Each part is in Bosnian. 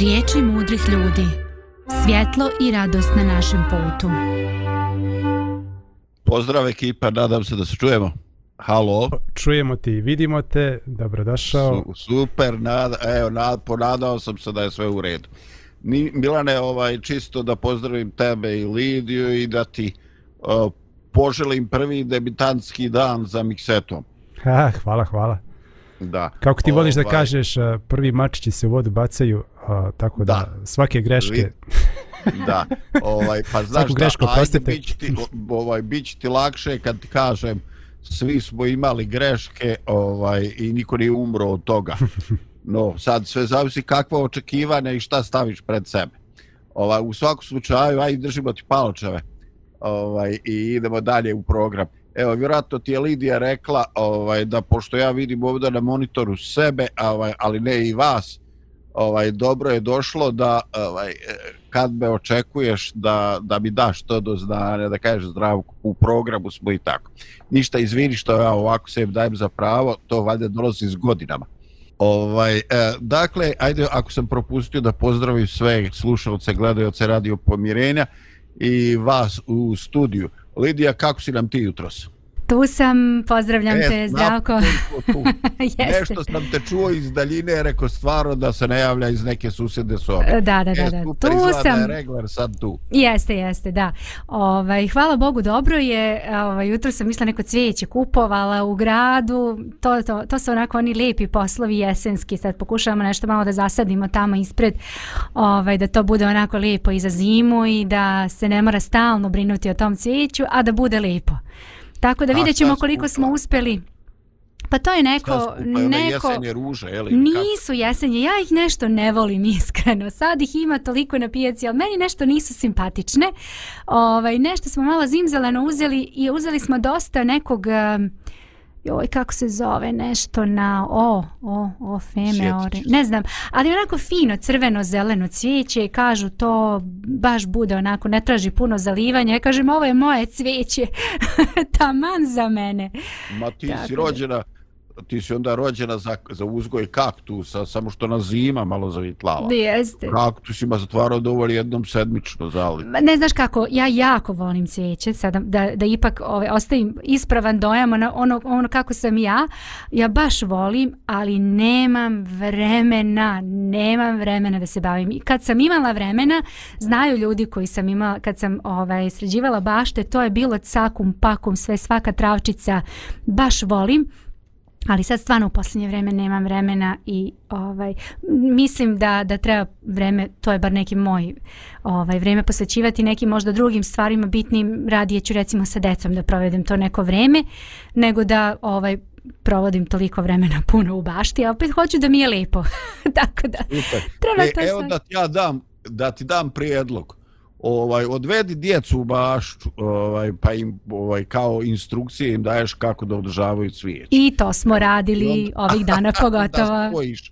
Riječi mudrih ljudi. Svjetlo i radost na našem putu. Pozdrav ekipa, nadam se da se čujemo. Halo. Čujemo ti i vidimo te, dobrodošao. Su, super, nada, evo, nad, ponadao sam se da je sve u redu. Ni, Milane, ovaj, čisto da pozdravim tebe i Lidiju i da ti uh, poželim prvi debitanski dan za Miksetom. Ha, hvala, hvala. Da. Kako ti voliš ovaj... da kažeš, prvi mačići se u vodu bacaju, a, tako da, da svake greške... da, ovaj, pa znaš da, ajde, bit ti, ovaj, bit ti lakše kad ti kažem svi smo imali greške ovaj i niko nije umro od toga. No, sad sve zavisi kakva očekivanja i šta staviš pred sebe. Ovaj, u svakom slučaju, aj držimo ti paločeve ovaj, i idemo dalje u program. Evo, vjerojatno ti je Lidija rekla ovaj, da pošto ja vidim ovdje na monitoru sebe, ovaj, ali ne i vas, ovaj, dobro je došlo da ovaj, e, kad me očekuješ da, da mi daš to do znanja, da kažeš zdravku u programu smo i tako. Ništa izvini što ja ovako sebi dajem za pravo, to valjda dolazi s godinama. Ovaj, eh, dakle, ajde, ako sam propustio da pozdravim sve slušalce, gledajoce radio pomirenja i vas u studiju. Lidija, kako si nam ti jutros? Tu sam, pozdravljam e, te, zdravko. Tu. Nešto sam te čuo iz daljine, rekao stvarno da se ne javlja iz neke susjedne sobe. Da, da, da. E, da. Tu sam. regler sad tu. Jeste, jeste, da. Ovaj, hvala Bogu, dobro je. Ovaj, jutro sam mislila neko cvijeće kupovala u gradu. To, to, to su onako oni lijepi poslovi jesenski. Sad pokušavamo nešto malo da zasadimo tamo ispred. Ovaj, da to bude onako lijepo i za zimu i da se ne mora stalno brinuti o tom cvijeću, a da bude lijepo. Tako da vidjet ćemo koliko smo uspjeli. Pa to je neko... neko jesenje ruže, jeli? Nisu kako? jesenje, ja ih nešto ne volim iskreno. Sad ih ima toliko na pijaci, ali meni nešto nisu simpatične. Ovaj, nešto smo malo zimzeleno uzeli i uzeli smo dosta nekog... Uh, joj kako se zove nešto na o o o feme ore ne znam ali onako fino crveno zeleno cvijeće i kažu to baš bude onako ne traži puno zalivanja. Ja kažem ovo je moje cvijeće taman za mene. Ma ti Tako si rođena ti si onda rođena za, za uzgoj kaktusa, samo što na zima malo zavitlava. Jeste. Kaktus ima zatvarao dovolj jednom sedmično zali. Ne znaš kako, ja jako volim cvijeće, sada da, da ipak ove, ostavim ispravan dojam na ono, ono kako sam ja, ja baš volim, ali nemam vremena, nemam vremena da se bavim. I kad sam imala vremena, znaju ljudi koji sam imala, kad sam ovaj, sređivala bašte, to je bilo cakum, pakum, sve svaka travčica, baš volim, ali sad stvarno u posljednje vrijeme nemam vremena i ovaj mislim da da treba vreme to je bar neki moj ovaj vrijeme posvećivati nekim možda drugim stvarima bitnim. Radije ću recimo sa decom da provedem to neko vrijeme nego da ovaj provodim toliko vremena puno u bašti a opet hoću da mi je lepo tako da Super. treba e, to evo sad... da ti ja dam da ti dam prijedlog ovaj odvedi djecu u bašću ovaj pa im ovaj kao instrukcije im daješ kako da održavaju cvijeće. I to smo radili onda, ovih dana pogotovo. da spojiš,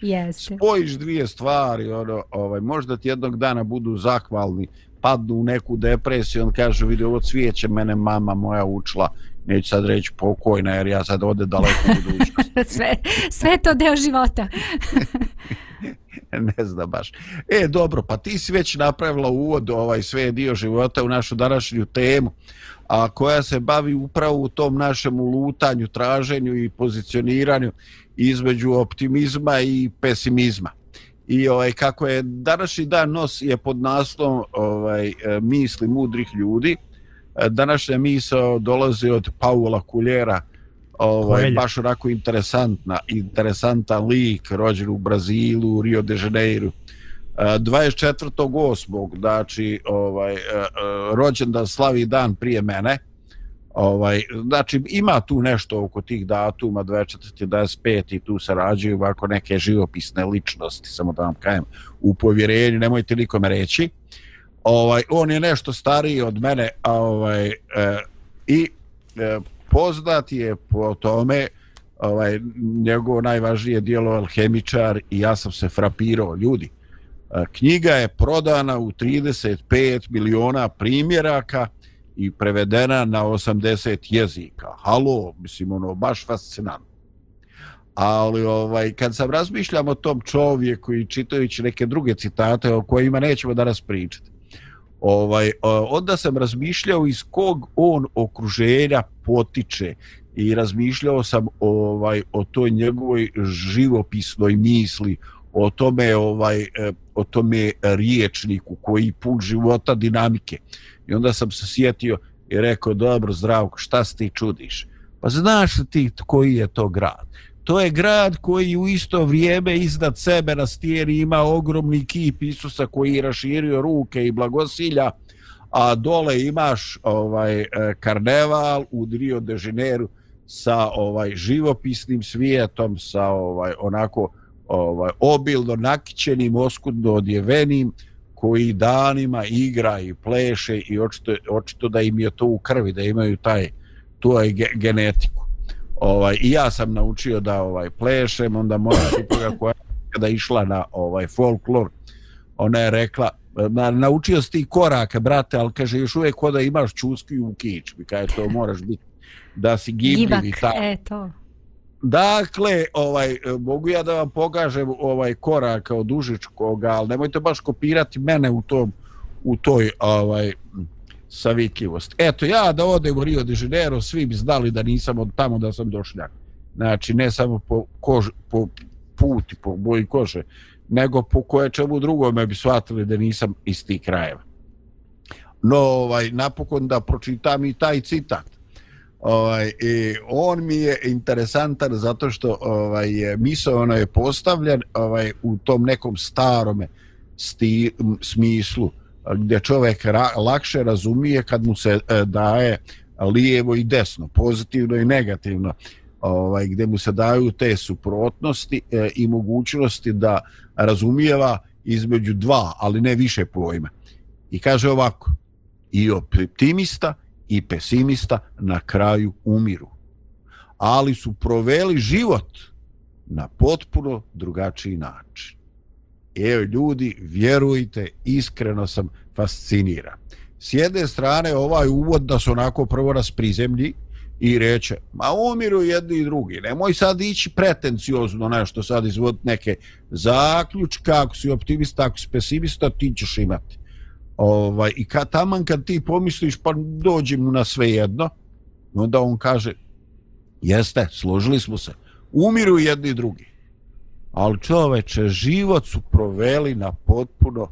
spojiš dvije stvari, ono, ovaj možda ti jednog dana budu zahvalni, padnu u neku depresiju, on kaže vidi ovo cvijeće mene mama moja učila neću sad reći pokojna jer ja sad ode daleko u budućnost. sve, sve to deo života. ne zna baš. E, dobro, pa ti si već napravila uvod ovaj sve dio života u našu današnju temu, a koja se bavi upravo u tom našem lutanju, traženju i pozicioniranju između optimizma i pesimizma. I ovaj kako je današnji dan nos je pod naslovom ovaj misli mudrih ljudi. Današnja misao dolazi od Paula Kuljera, ovaj, Koelja. baš onako interesantna, interesantan lik, rođen u Brazilu, u Rio de Janeiro. 24.8. znači ovaj, e, e, rođen da slavi dan prije mene. Ovaj, znači ima tu nešto oko tih datuma 24. 25. i tu se rađaju ovako neke živopisne ličnosti, samo da vam kajem, u povjerenju, nemojte nikome reći. Ovaj, on je nešto stariji od mene, a ovaj, e, i e, poznat je po tome ovaj njegovo najvažnije dijelo Alhemičar i ja sam se frapirao ljudi. E, knjiga je prodana u 35 miliona primjeraka i prevedena na 80 jezika. Halo, mislim ono, baš fascinantno. ali ovaj, kad sam razmišljam o tom čovjeku i čitajući neke druge citate o kojima nećemo danas pričati, ovaj, onda sam razmišljao iz kog on okruženja potiče i razmišljao sam ovaj o toj njegovoj živopisnoj misli o tome ovaj e, o tome riječniku koji pun života dinamike. I onda sam se sjetio i rekao dobro zdravko šta se ti čudiš? Pa znaš li ti koji je to grad? To je grad koji u isto vrijeme iznad sebe na stijeri ima ogromni kip Isusa koji je raširio ruke i blagosilja a dole imaš ovaj e, karneval u Rio de Janeiro sa ovaj živopisnim svijetom sa ovaj onako ovaj obilno nakićenim oskudno odjevenim koji danima igra i pleše i očito, očito da im je to u krvi da imaju taj tu genetiku ovaj i ja sam naučio da ovaj plešem onda moja supruga koja kada išla na ovaj folklor ona je rekla na, naučio si ti korake brate al kaže još uvijek kod da imaš čusku u kič mi kaže to moraš biti da si gibljiv i tako. E, to. Dakle, ovaj, mogu ja da vam pokažem ovaj korak od Užičkoga, ali nemojte baš kopirati mene u tom u toj ovaj savitljivost. Eto, ja da odem u Rio de Janeiro, svi bi znali da nisam od tamo da sam došljak. Znači, ne samo po, kož, po puti, po boji kože, nego po koje čemu drugome bi shvatili da nisam iz tih krajeva. No, ovaj, napokon da pročitam i taj citat ovaj i on mi je interesantan zato što ovaj misao ono je postavljen ovaj u tom nekom starom sti, smislu gdje čovjek ra, lakše razumije kad mu se e, daje lijevo i desno, pozitivno i negativno, ovaj gdje mu se daju te suprotnosti e, i mogućnosti da razumijeva između dva, ali ne više pojma. I kaže ovako: i optimista i pesimista na kraju umiru. Ali su proveli život na potpuno drugačiji način. Evo ljudi, vjerujte, iskreno sam fasciniran. S jedne strane ovaj uvod da su onako prvo nas prizemlji i reče, ma umiru jedni i drugi, nemoj sad ići pretenciozno nešto, sad izvod neke zaključke, ako si optimista, ako si pesimista, ti ćeš imati ovaj, i kad taman kad ti pomisliš pa dođi mu na sve jedno onda on kaže jeste, složili smo se umiru jedni i drugi ali čoveče, život su proveli na potpuno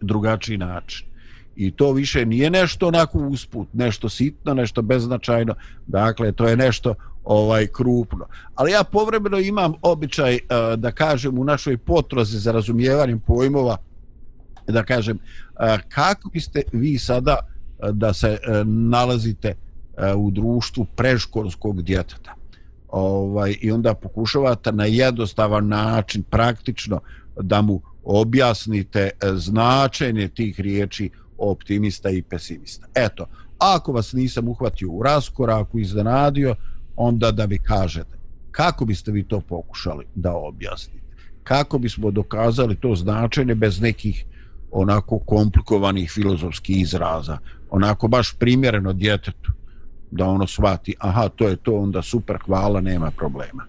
drugačiji način i to više nije nešto onako usput, nešto sitno, nešto beznačajno, dakle to je nešto ovaj krupno. Ali ja povremeno imam običaj uh, da kažem u našoj potrozi za razumijevanjem pojmova da kažem, eh, kako biste vi sada eh, da se nalazite u društvu preškolskog djeteta? Ovaj, I onda pokušavate na jednostavan način, praktično, da mu objasnite e, značenje tih riječi optimista i pesimista. Eto, ako vas nisam uhvatio u raskoraku, iznenadio, onda da vi kažete kako biste vi to pokušali da objasnite? Kako bismo dokazali to značenje bez nekih onako komplikovanih filozofskih izraza, onako baš primjereno djetetu, da ono shvati, aha, to je to, onda super, hvala, nema problema.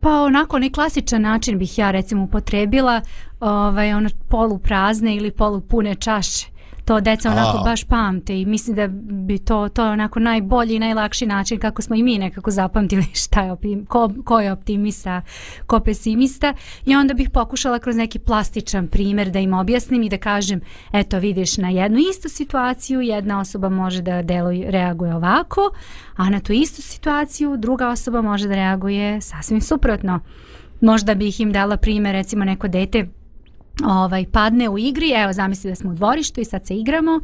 Pa onako, ni klasičan način bih ja recimo upotrebila, ovaj, ono polu prazne ili polu pune čaše to deca onako A. baš pamte i mislim da bi to to je onako najbolji i najlakši način kako smo i mi nekako zapamtili šta je ko, ko je optimista, ko pesimista i onda bih pokušala kroz neki plastičan primjer da im objasnim i da kažem eto vidiš na jednu istu situaciju jedna osoba može da deluje, reaguje ovako a na tu istu situaciju druga osoba može da reaguje sasvim suprotno možda bih im dala primjer recimo neko dete ovaj padne u igri, evo zamisli da smo u dvorištu i sad se igramo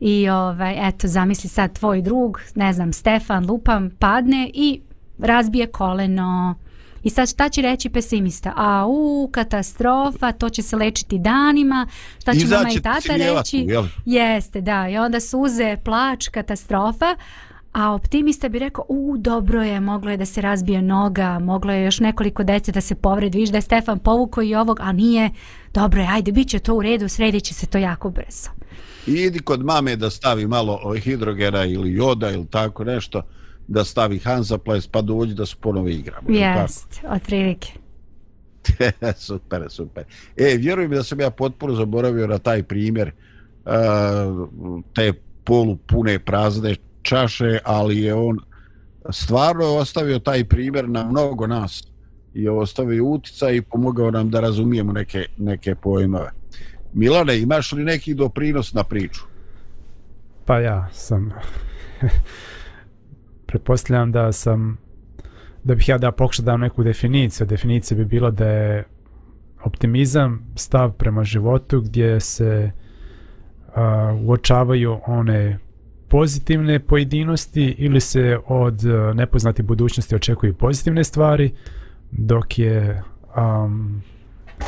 i ovaj eto zamisli sad tvoj drug, ne znam, Stefan lupam padne i razbije koleno. I sad šta će reći pesimista? A u katastrofa, to će se lečiti danima. Šta će mama i tata reći? Jeste, da. I onda suze, plač, katastrofa. A optimista bi rekao, u, dobro je, moglo je da se razbije noga, moglo je još nekoliko dece da se povredi, viš da je Stefan povukao i ovog, a nije, dobro je, ajde, bit će to u redu, sredit će se to jako brzo. I idi kod mame da stavi malo hidrogena ili joda ili tako nešto, da stavi Hansa Ples pa dođi da se ponovo igramo. Jest, otprilike. super, super. E, vjerujem da sam ja potpuno zaboravio na taj primjer uh, te polupune prazne čaše, ali je on stvarno ostavio taj primjer na mnogo nas i ostavio utica i pomogao nam da razumijemo neke, neke pojmove. Milane, imaš li neki doprinos na priču? Pa ja sam pretpostavljam da sam da bih ja da pokušao da neku definiciju. Definicija bi bila da je optimizam stav prema životu gdje se a, uočavaju one pozitivne pojedinosti ili se od nepoznate budućnosti očekuju pozitivne stvari dok je um,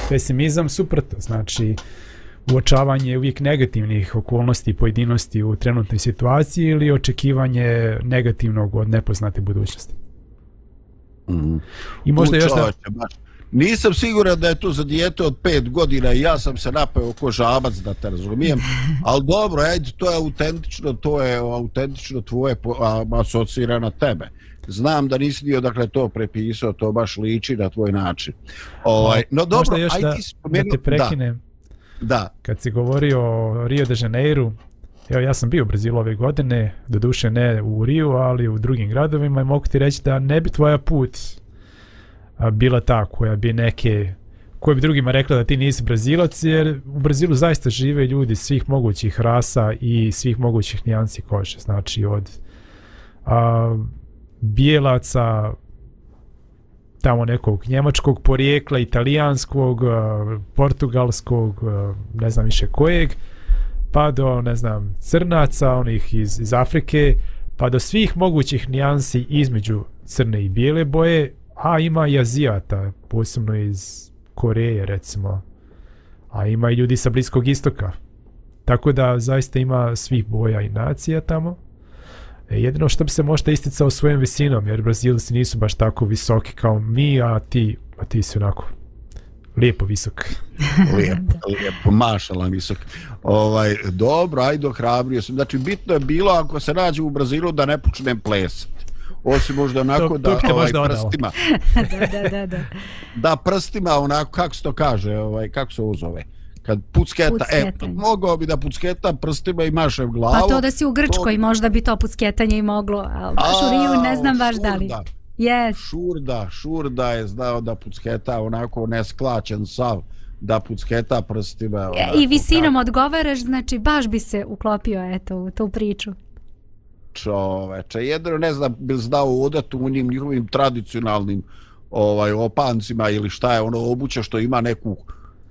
pesimizam suprotno znači uočavanje uvijek negativnih okolnosti i pojedinosti u trenutnoj situaciji ili očekivanje negativnog od nepoznate budućnosti Mm. I možda još da... Nisam siguran da je to za dijete od pet godina i ja sam se napeo ko žabac da te razumijem, ali dobro, ajde, to je autentično, to je autentično tvoje asocira na tebe. Znam da nisi dio dakle to prepisao, to baš liči na tvoj način. Ovaj, no dobro, možda još ajde da, spomenu... da te prekinem. Da. da. Kad si govorio o Rio de Janeiro, Evo, ja sam bio u Brazilu ove godine, do duše ne u Riju, ali u drugim gradovima i mogu ti reći da ne bi tvoja put bila ta koja bi neke koje bi drugima rekla da ti nisi Brazilac, jer u Brazilu zaista žive ljudi svih mogućih rasa i svih mogućih nijansi kože. Znači od a, bijelaca, tamo nekog njemačkog porijekla, italijanskog, portugalskog, ne znam više kojeg, pa do, ne znam, crnaca, onih iz, iz Afrike, pa do svih mogućih nijansi između crne i bijele boje, a ima i Azijata, posebno iz Koreje, recimo, a ima i ljudi sa Bliskog istoka. Tako da zaista ima svih boja i nacija tamo. E, jedino što bi se možda isticao svojom visinom, jer Brazilci nisu baš tako visoki kao mi, a ti, a ti si onako lijepo visok. lijepo, lijepo, mašala visok. Ovaj, dobro, ajde, hrabrio sam. Znači, bitno je bilo ako se nađe u Brazilu da ne počnem ples. Osim možda onako to, da ovaj, prstima. da, da, da, da. da, prstima onako, kako se to kaže, ovaj, kako se uzove? Kad pucketa, e, mogao bi da pucketa prstima i mašem glavu. Pa to da si u Grčkoj, to... možda bi to pucketanje i moglo, ali baš u Riju ne znam baš da li. Yes. Šurda, Šurda je znao da pucketa onako nesklačen sav da pucketa prstima. Onako, I visinom kako. odgovaraš, znači baš bi se uklopio eto, u tu priču. Čoveče, jedno ne znam, bi znao odat u njim njihovim tradicionalnim ovaj, opancima ili šta je ono obuća što ima neku,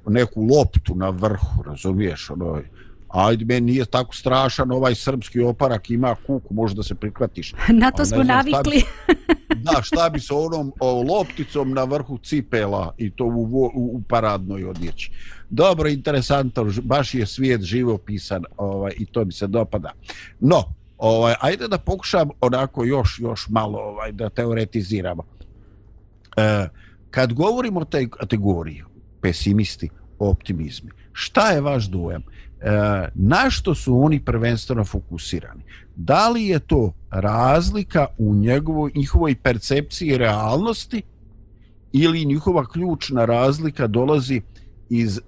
neku loptu na vrhu, razumiješ, ono, ajde, meni nije tako strašan ovaj srpski oparak, ima kuku, može da se prihvatiš. Na to smo navikli. Šta bi, da, šta bi sa onom o, lopticom na vrhu cipela i to u, u, u paradnoj odjeći. Dobro, interesantno, baš je svijet živo pisan ovaj, i to mi se dopada. No, ovaj, ajde da pokušam onako još još malo ovaj, da teoretiziramo. E, kad govorimo o tej kategoriji, pesimisti, optimizmi, šta je vaš dojam? E, na što su oni prvenstveno fokusirani. Da li je to razlika u njegovoj, njihovoj percepciji realnosti ili njihova ključna razlika dolazi iz e,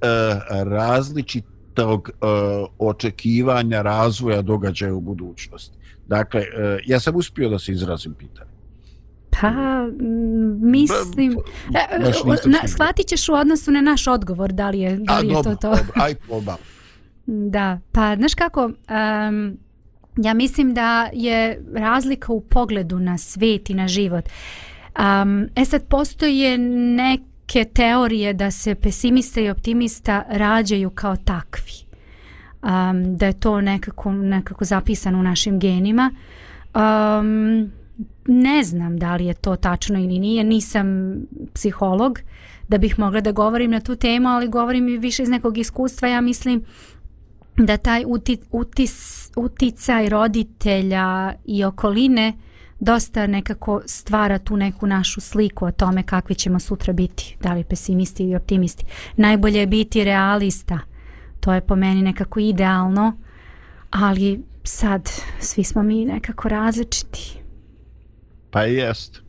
različitih različitog uh, očekivanja razvoja događaja u budućnosti. Dakle, uh, ja sam uspio da se izrazim pitanje. Pa, mislim... Ba, ba, shvatit ćeš u odnosu na naš odgovor, da li je, da li je A, dobro, to to? Dobro, aj, oba. Da, pa znaš kako, um, ja mislim da je razlika u pogledu na svet i na život. Um, e sad, postoje neke teorije da se pesimista i optimista rađaju kao takvi. Um, da je to nekako, nekako zapisano u našim genima. Um, ne znam da li je to tačno ili nije, nisam psiholog da bih mogla da govorim na tu temu, ali govorim i više iz nekog iskustva. Ja mislim da taj uti, utis, uticaj roditelja i okoline dosta nekako stvara tu neku našu sliku o tome kakvi ćemo sutra biti, da li pesimisti ili optimisti. Najbolje je biti realista, to je po meni nekako idealno, ali sad svi smo mi nekako različiti. Pa jest.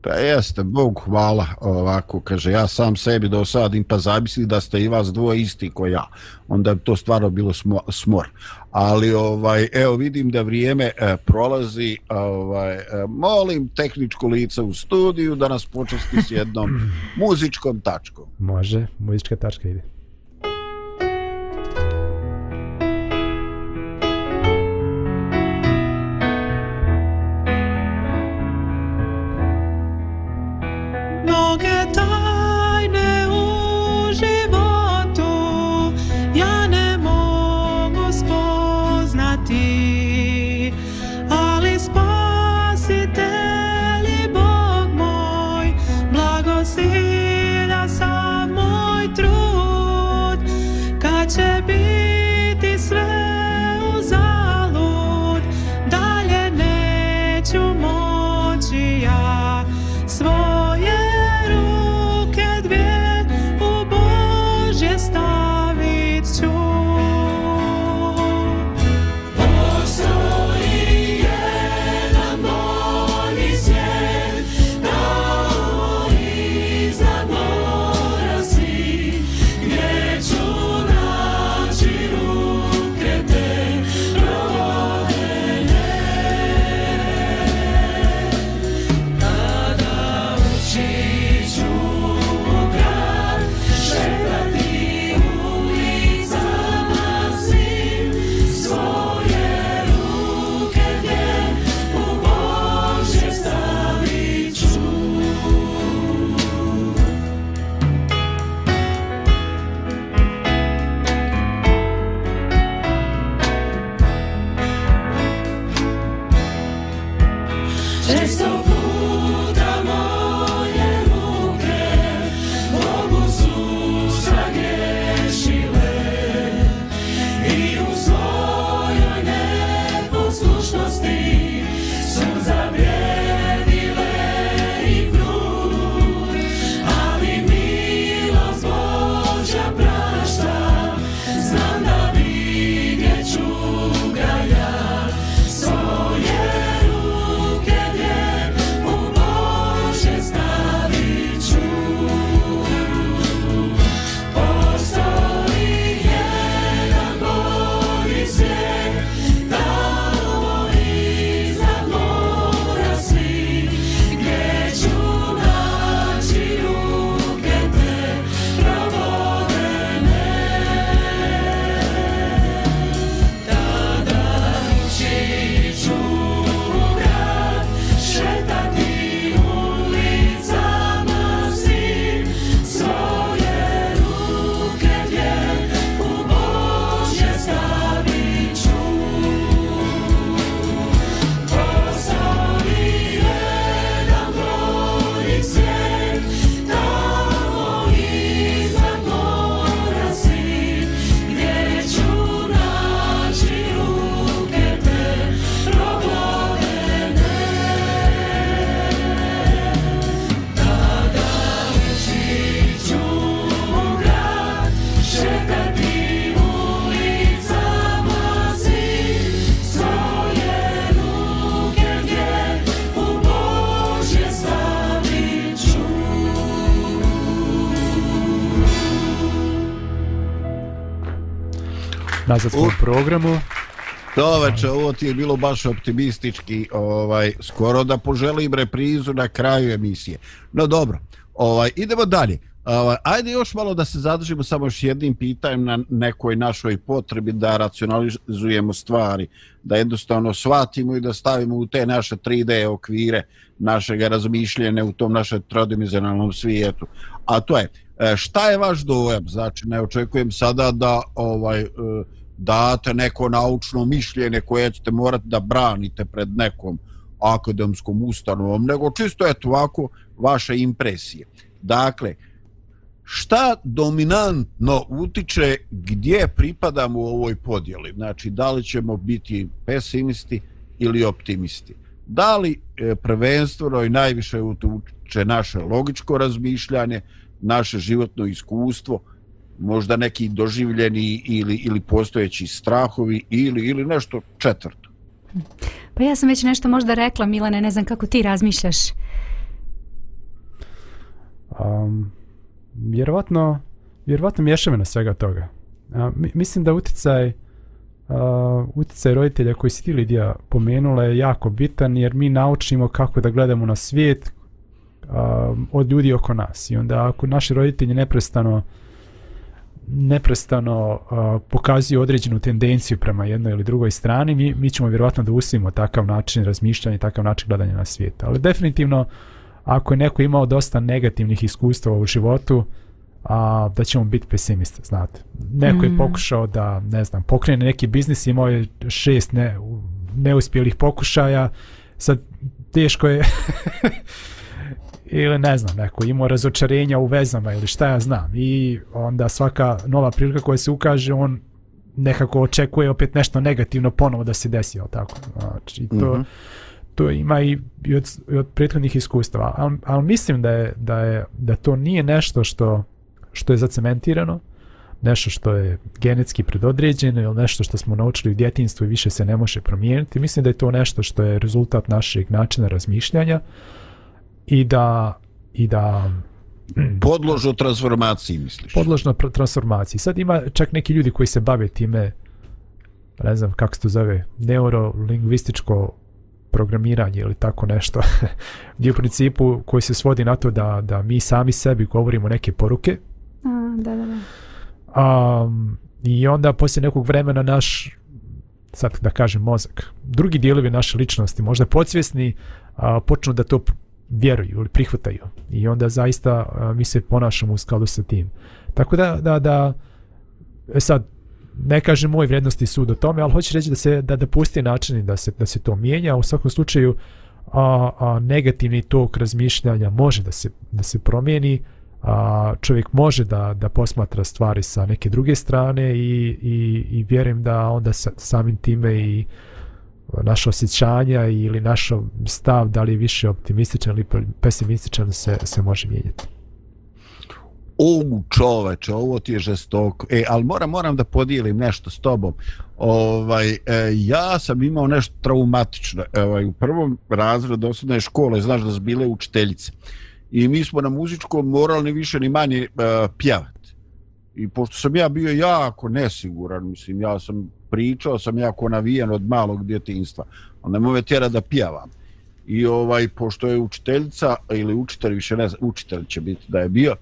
Pa jeste, Bog hvala, ovako, kaže, ja sam sebi dosadim, pa zamisli da ste i vas dvoje isti ko ja. Onda bi to stvarno bilo smor. Ali, ovaj, evo, vidim da vrijeme e, prolazi, ovaj, e, molim tehničko lice u studiju da nas počesti s jednom muzičkom tačkom. Može, muzička tačka ide. Nazad svom programu. Doveče, ovo ti je bilo baš optimistički, ovaj, skoro da poželim reprizu na kraju emisije. No dobro, ovaj, idemo dalje. Ovaj, ajde još malo da se zadržimo samo još jednim pitanjem na nekoj našoj potrebi da racionalizujemo stvari, da jednostavno shvatimo i da stavimo u te naše 3D okvire našeg razmišljene u tom našem trodimizionalnom svijetu. A to je, e, šta je vaš dojam? Znači, ne očekujem sada da ovaj, uh, date neko naučno mišljenje koje ćete morati da branite pred nekom akademskom ustanovom, nego čisto je to ovako vaše impresije. Dakle, šta dominantno utiče gdje pripadamo u ovoj podjeli? Znači, da li ćemo biti pesimisti ili optimisti? Da li e, prvenstveno i najviše utiče naše logičko razmišljanje, naše životno iskustvo, možda neki doživljeni ili ili postojeći strahovi ili ili nešto četvrto. Pa ja sam već nešto možda rekla, Milane, ne znam kako ti razmišljaš. Um, vjerovatno, vjerovatno mješavina svega toga. A, mislim da utjecaj uh, utjecaj roditelja koji si ti Lidija pomenula je jako bitan jer mi naučimo kako da gledamo na svijet uh, od ljudi oko nas i onda ako naši roditelji neprestano neprestano uh, pokazuju određenu tendenciju prema jednoj ili drugoj strani, mi, mi ćemo vjerovatno da usvimo takav način razmišljanja i takav način gledanja na svijet. Ali definitivno, ako je neko imao dosta negativnih iskustva u životu, a, da ćemo biti pesimiste, znate. Neko mm. je pokušao da, ne znam, pokrene neki biznis, imao je šest ne, neuspjelih pokušaja, sad teško je ili ne znam, neko imao razočarenja u vezama ili šta ja znam i onda svaka nova prilika koja se ukaže, on nekako očekuje opet nešto negativno ponovo da se desi, ali tako? Znači, to, mm -hmm. to ima i, i, od, i od prethodnih iskustava, ali, ali mislim da je, da je da to nije nešto što što je zacementirano, nešto što je genetski predodređeno ili nešto što smo naučili u djetinstvu i više se ne može promijeniti. Mislim da je to nešto što je rezultat našeg načina razmišljanja i da i da podložno transformaciji misliš? podložno transformaciji. Sad ima čak neki ljudi koji se bave time ne znam kako se to zove neurolingvističko programiranje ili tako nešto gdje u principu koji se svodi na to da, da mi sami sebi govorimo neke poruke. A, da, da, da. Um, I onda poslije nekog vremena naš, sad da kažem mozak, drugi dijelovi naše ličnosti, možda podsvjesni, a, počnu da to vjeruju ili prihvataju. I onda zaista a, mi se ponašamo u skladu sa tim. Tako da, da, da e sad, ne kažem moj vrijednosti sud o tome, ali hoću reći da se da, da pusti načini da se, da se to mijenja. U svakom slučaju, a, a negativni tok razmišljanja može da se, da se promijeni, a, čovjek može da da posmatra stvari sa neke druge strane i, i, i vjerujem da onda sa, samim time i naše osjećanja ili naš stav da li je više optimističan ili pesimističan se, se može mijenjati. O čoveče, ovo ti je žestoko. E, ali moram, moram da podijelim nešto s tobom. Ovaj, e, ja sam imao nešto traumatično. Ovaj, u prvom razredu osnovne škole, znaš da su bile učiteljice i mi smo na muzičkom morali ni više ni manje e, pjevati. I pošto sam ja bio jako nesiguran, mislim, ja sam pričao, sam jako navijen od malog djetinstva, ali ne mogu tjera da pjevam. I ovaj, pošto je učiteljica, ili učitelj, više ne znam, učitelj će biti da je bio,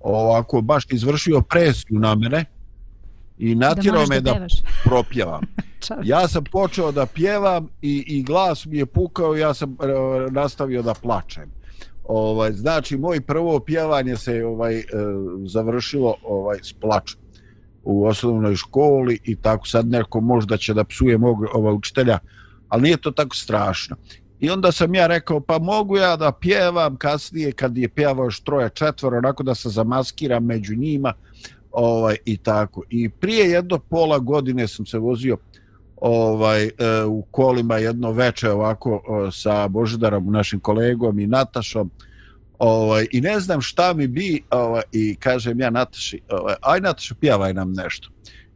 ovako baš izvršio presiju na mene i natjerao me da, da propjevam. ja sam počeo da pjevam i, i glas mi je pukao ja sam uh, nastavio da plačem. Ovaj znači moj prvo pjevanje se ovaj e, završilo ovaj s plačem u osnovnoj školi i tako sad neko možda će da psuje mog ova učitelja, ali nije to tako strašno. I onda sam ja rekao, pa mogu ja da pjevam kasnije kad je pjevao još troje četvoro, onako da se zamaskiram među njima ovaj, i tako. I prije jedno pola godine sam se vozio ovaj e, u kolima jedno veče ovako e, sa Božidarom našim kolegom i Natašom ovaj i ne znam šta mi bi ovaj i kažem ja Nataši ovaj aj Nataša pjevaj nam nešto.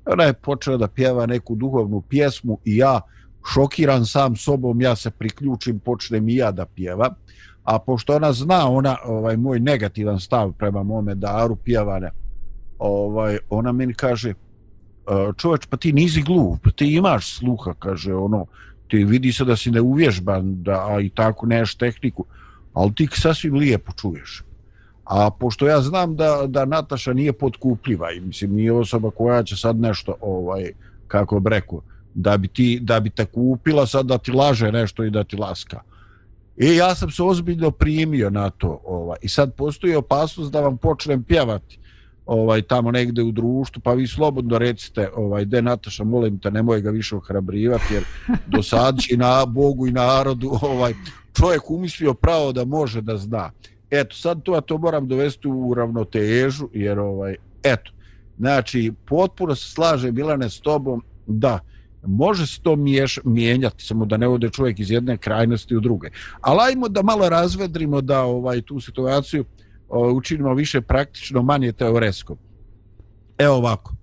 Ona je počela da pjeva neku duhovnu pjesmu i ja šokiran sam sobom ja se priključim počnem i ja da pjevam. A pošto ona zna ona ovaj moj negativan stav prema mome daru pjevane, ovaj ona meni kaže e, čovječ, pa ti nisi glup, ti imaš sluha, kaže, ono, ti vidi se da si neuvježban, da, a i tako neš tehniku, ali ti sasvim lijepo čuješ. A pošto ja znam da, da Nataša nije podkupljiva, i mislim, nije osoba koja će sad nešto, ovaj, kako bi rekao, da bi, ti, da bi te kupila sad da ti laže nešto i da ti laska. I ja sam se ozbiljno primio na to. Ovaj. I sad postoji opasnost da vam počnem pjevati ovaj tamo negde u društvu, pa vi slobodno recite, ovaj de Nataša, molim te, nemoj ga više ohrabrivati jer do sad će na Bogu i narodu ovaj čovjek umislio pravo da može da zna. Eto, sad to ja to moram dovesti u ravnotežu jer ovaj eto. Znači, potpuno se slaže Milane s tobom da može se to miješ, mijenjati, samo da ne ode čovjek iz jedne krajnosti u druge. Ali ajmo da malo razvedrimo da ovaj tu situaciju učinimo više praktično, manje teoretsko. Evo ovako.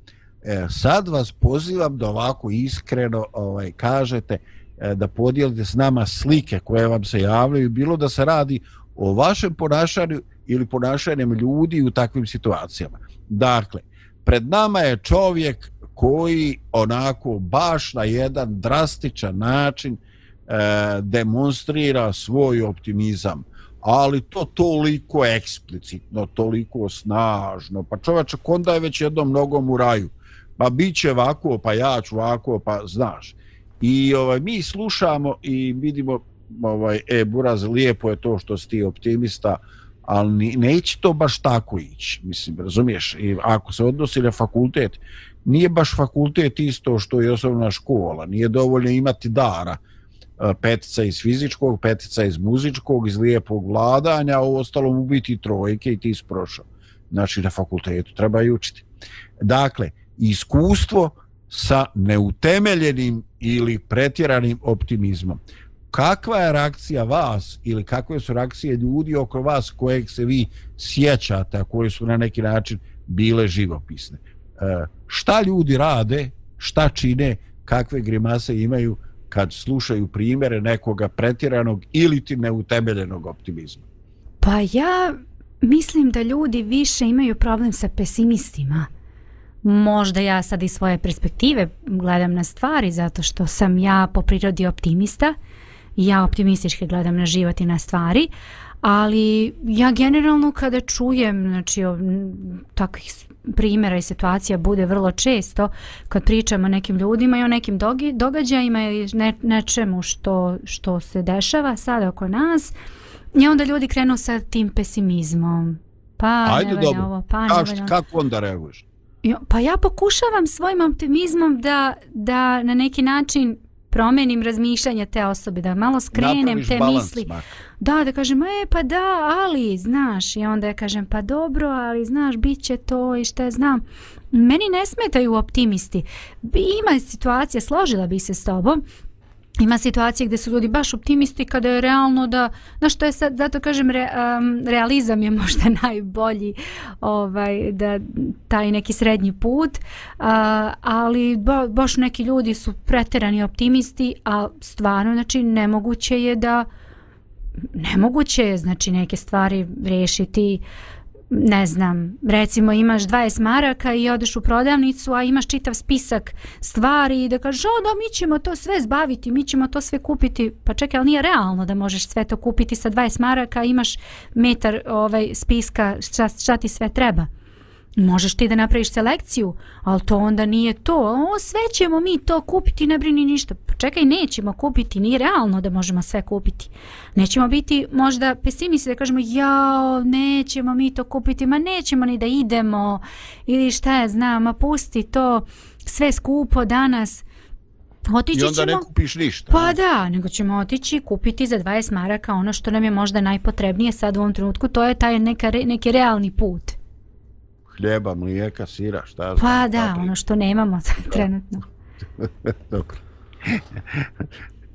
E, sad vas pozivam da ovako iskreno ovaj kažete e, da podijelite s nama slike koje vam se javljaju, bilo da se radi o vašem ponašanju ili ponašanjem ljudi u takvim situacijama. Dakle, pred nama je čovjek koji onako baš na jedan drastičan način e, demonstrira svoj optimizam ali to toliko eksplicitno, toliko snažno, pa čovječe, onda je već jednom nogom u raju, pa bit će ovako, pa ja ću ovako, pa znaš. I ovaj, mi slušamo i vidimo, ovaj, e, Buraz, lijepo je to što si ti optimista, ali neće to baš tako ići, mislim, razumiješ? I ako se odnosi na fakultet, nije baš fakultet isto što je osnovna škola, nije dovoljno imati dara, E, petica iz fizičkog, petica iz muzičkog, iz lijepog vladanja, ovo ostalo mu biti trojke i ti si prošao. Znači, na fakultetu treba i učiti. Dakle, iskustvo sa neutemeljenim ili pretjeranim optimizmom. Kakva je reakcija vas ili kakve su reakcije ljudi oko vas kojeg se vi sjećate, a koje su na neki način bile živopisne? E, šta ljudi rade, šta čine, kakve grimase imaju, kad slušaju primjere nekoga pretjeranog ili ti neutemeljenog optimizma? Pa ja mislim da ljudi više imaju problem sa pesimistima. Možda ja sad iz svoje perspektive gledam na stvari zato što sam ja po prirodi optimista ja optimistički gledam na život i na stvari, ali ja generalno kada čujem znači, takvih primjera i situacija bude vrlo često kad pričamo o nekim ljudima i o nekim dogi, događajima ili ne, nečemu što, što se dešava sada oko nas i onda ljudi krenu sa tim pesimizmom pa Ajde, ne dobro. ovo, pa Kaš, ne kako onda reaguješ? Pa ja pokušavam svojim optimizmom da, da na neki način promenim razmišljanje te osobe, da malo skrenem Napraviš te misli. Smak. Da, da kažem, e pa da, ali, znaš, i onda ja kažem, pa dobro, ali, znaš, bit će to i šta znam. Meni ne smetaju optimisti. Ima situacija, složila bi se s tobom, ima situacije gdje su ljudi baš optimisti kada je realno da, na što je sad, zato kažem, re, um, realizam je možda najbolji, ovaj, da taj neki srednji put, uh, ali ba, baš neki ljudi su preterani optimisti, a stvarno, znači, nemoguće je da, nemoguće je, znači, neke stvari riješiti uh, ne znam, recimo imaš 20 maraka i odeš u prodavnicu, a imaš čitav spisak stvari i da kažeš, o da, mi ćemo to sve zbaviti, mi ćemo to sve kupiti. Pa čekaj, ali nije realno da možeš sve to kupiti sa 20 maraka, imaš metar ovaj, spiska šta, šta ti sve treba. Možeš ti da napraviš selekciju, ali to onda nije to. O, sve ćemo mi to kupiti, ne brini ništa. Pa čekaj, nećemo kupiti, nije realno da možemo sve kupiti. Nećemo biti možda pesimisti da kažemo, jao, nećemo mi to kupiti, ma nećemo ni da idemo, ili šta je, znam, ma pusti to, sve skupo danas. Otići I onda ćemo, ne kupiš ništa. Pa da, nego ćemo otići kupiti za 20 maraka ono što nam je možda najpotrebnije sad u ovom trenutku, to je taj neka, neki realni put hljeba, mlijeka, sira, šta znam. Pa da, papri. ono što nemamo trenutno. Dobro.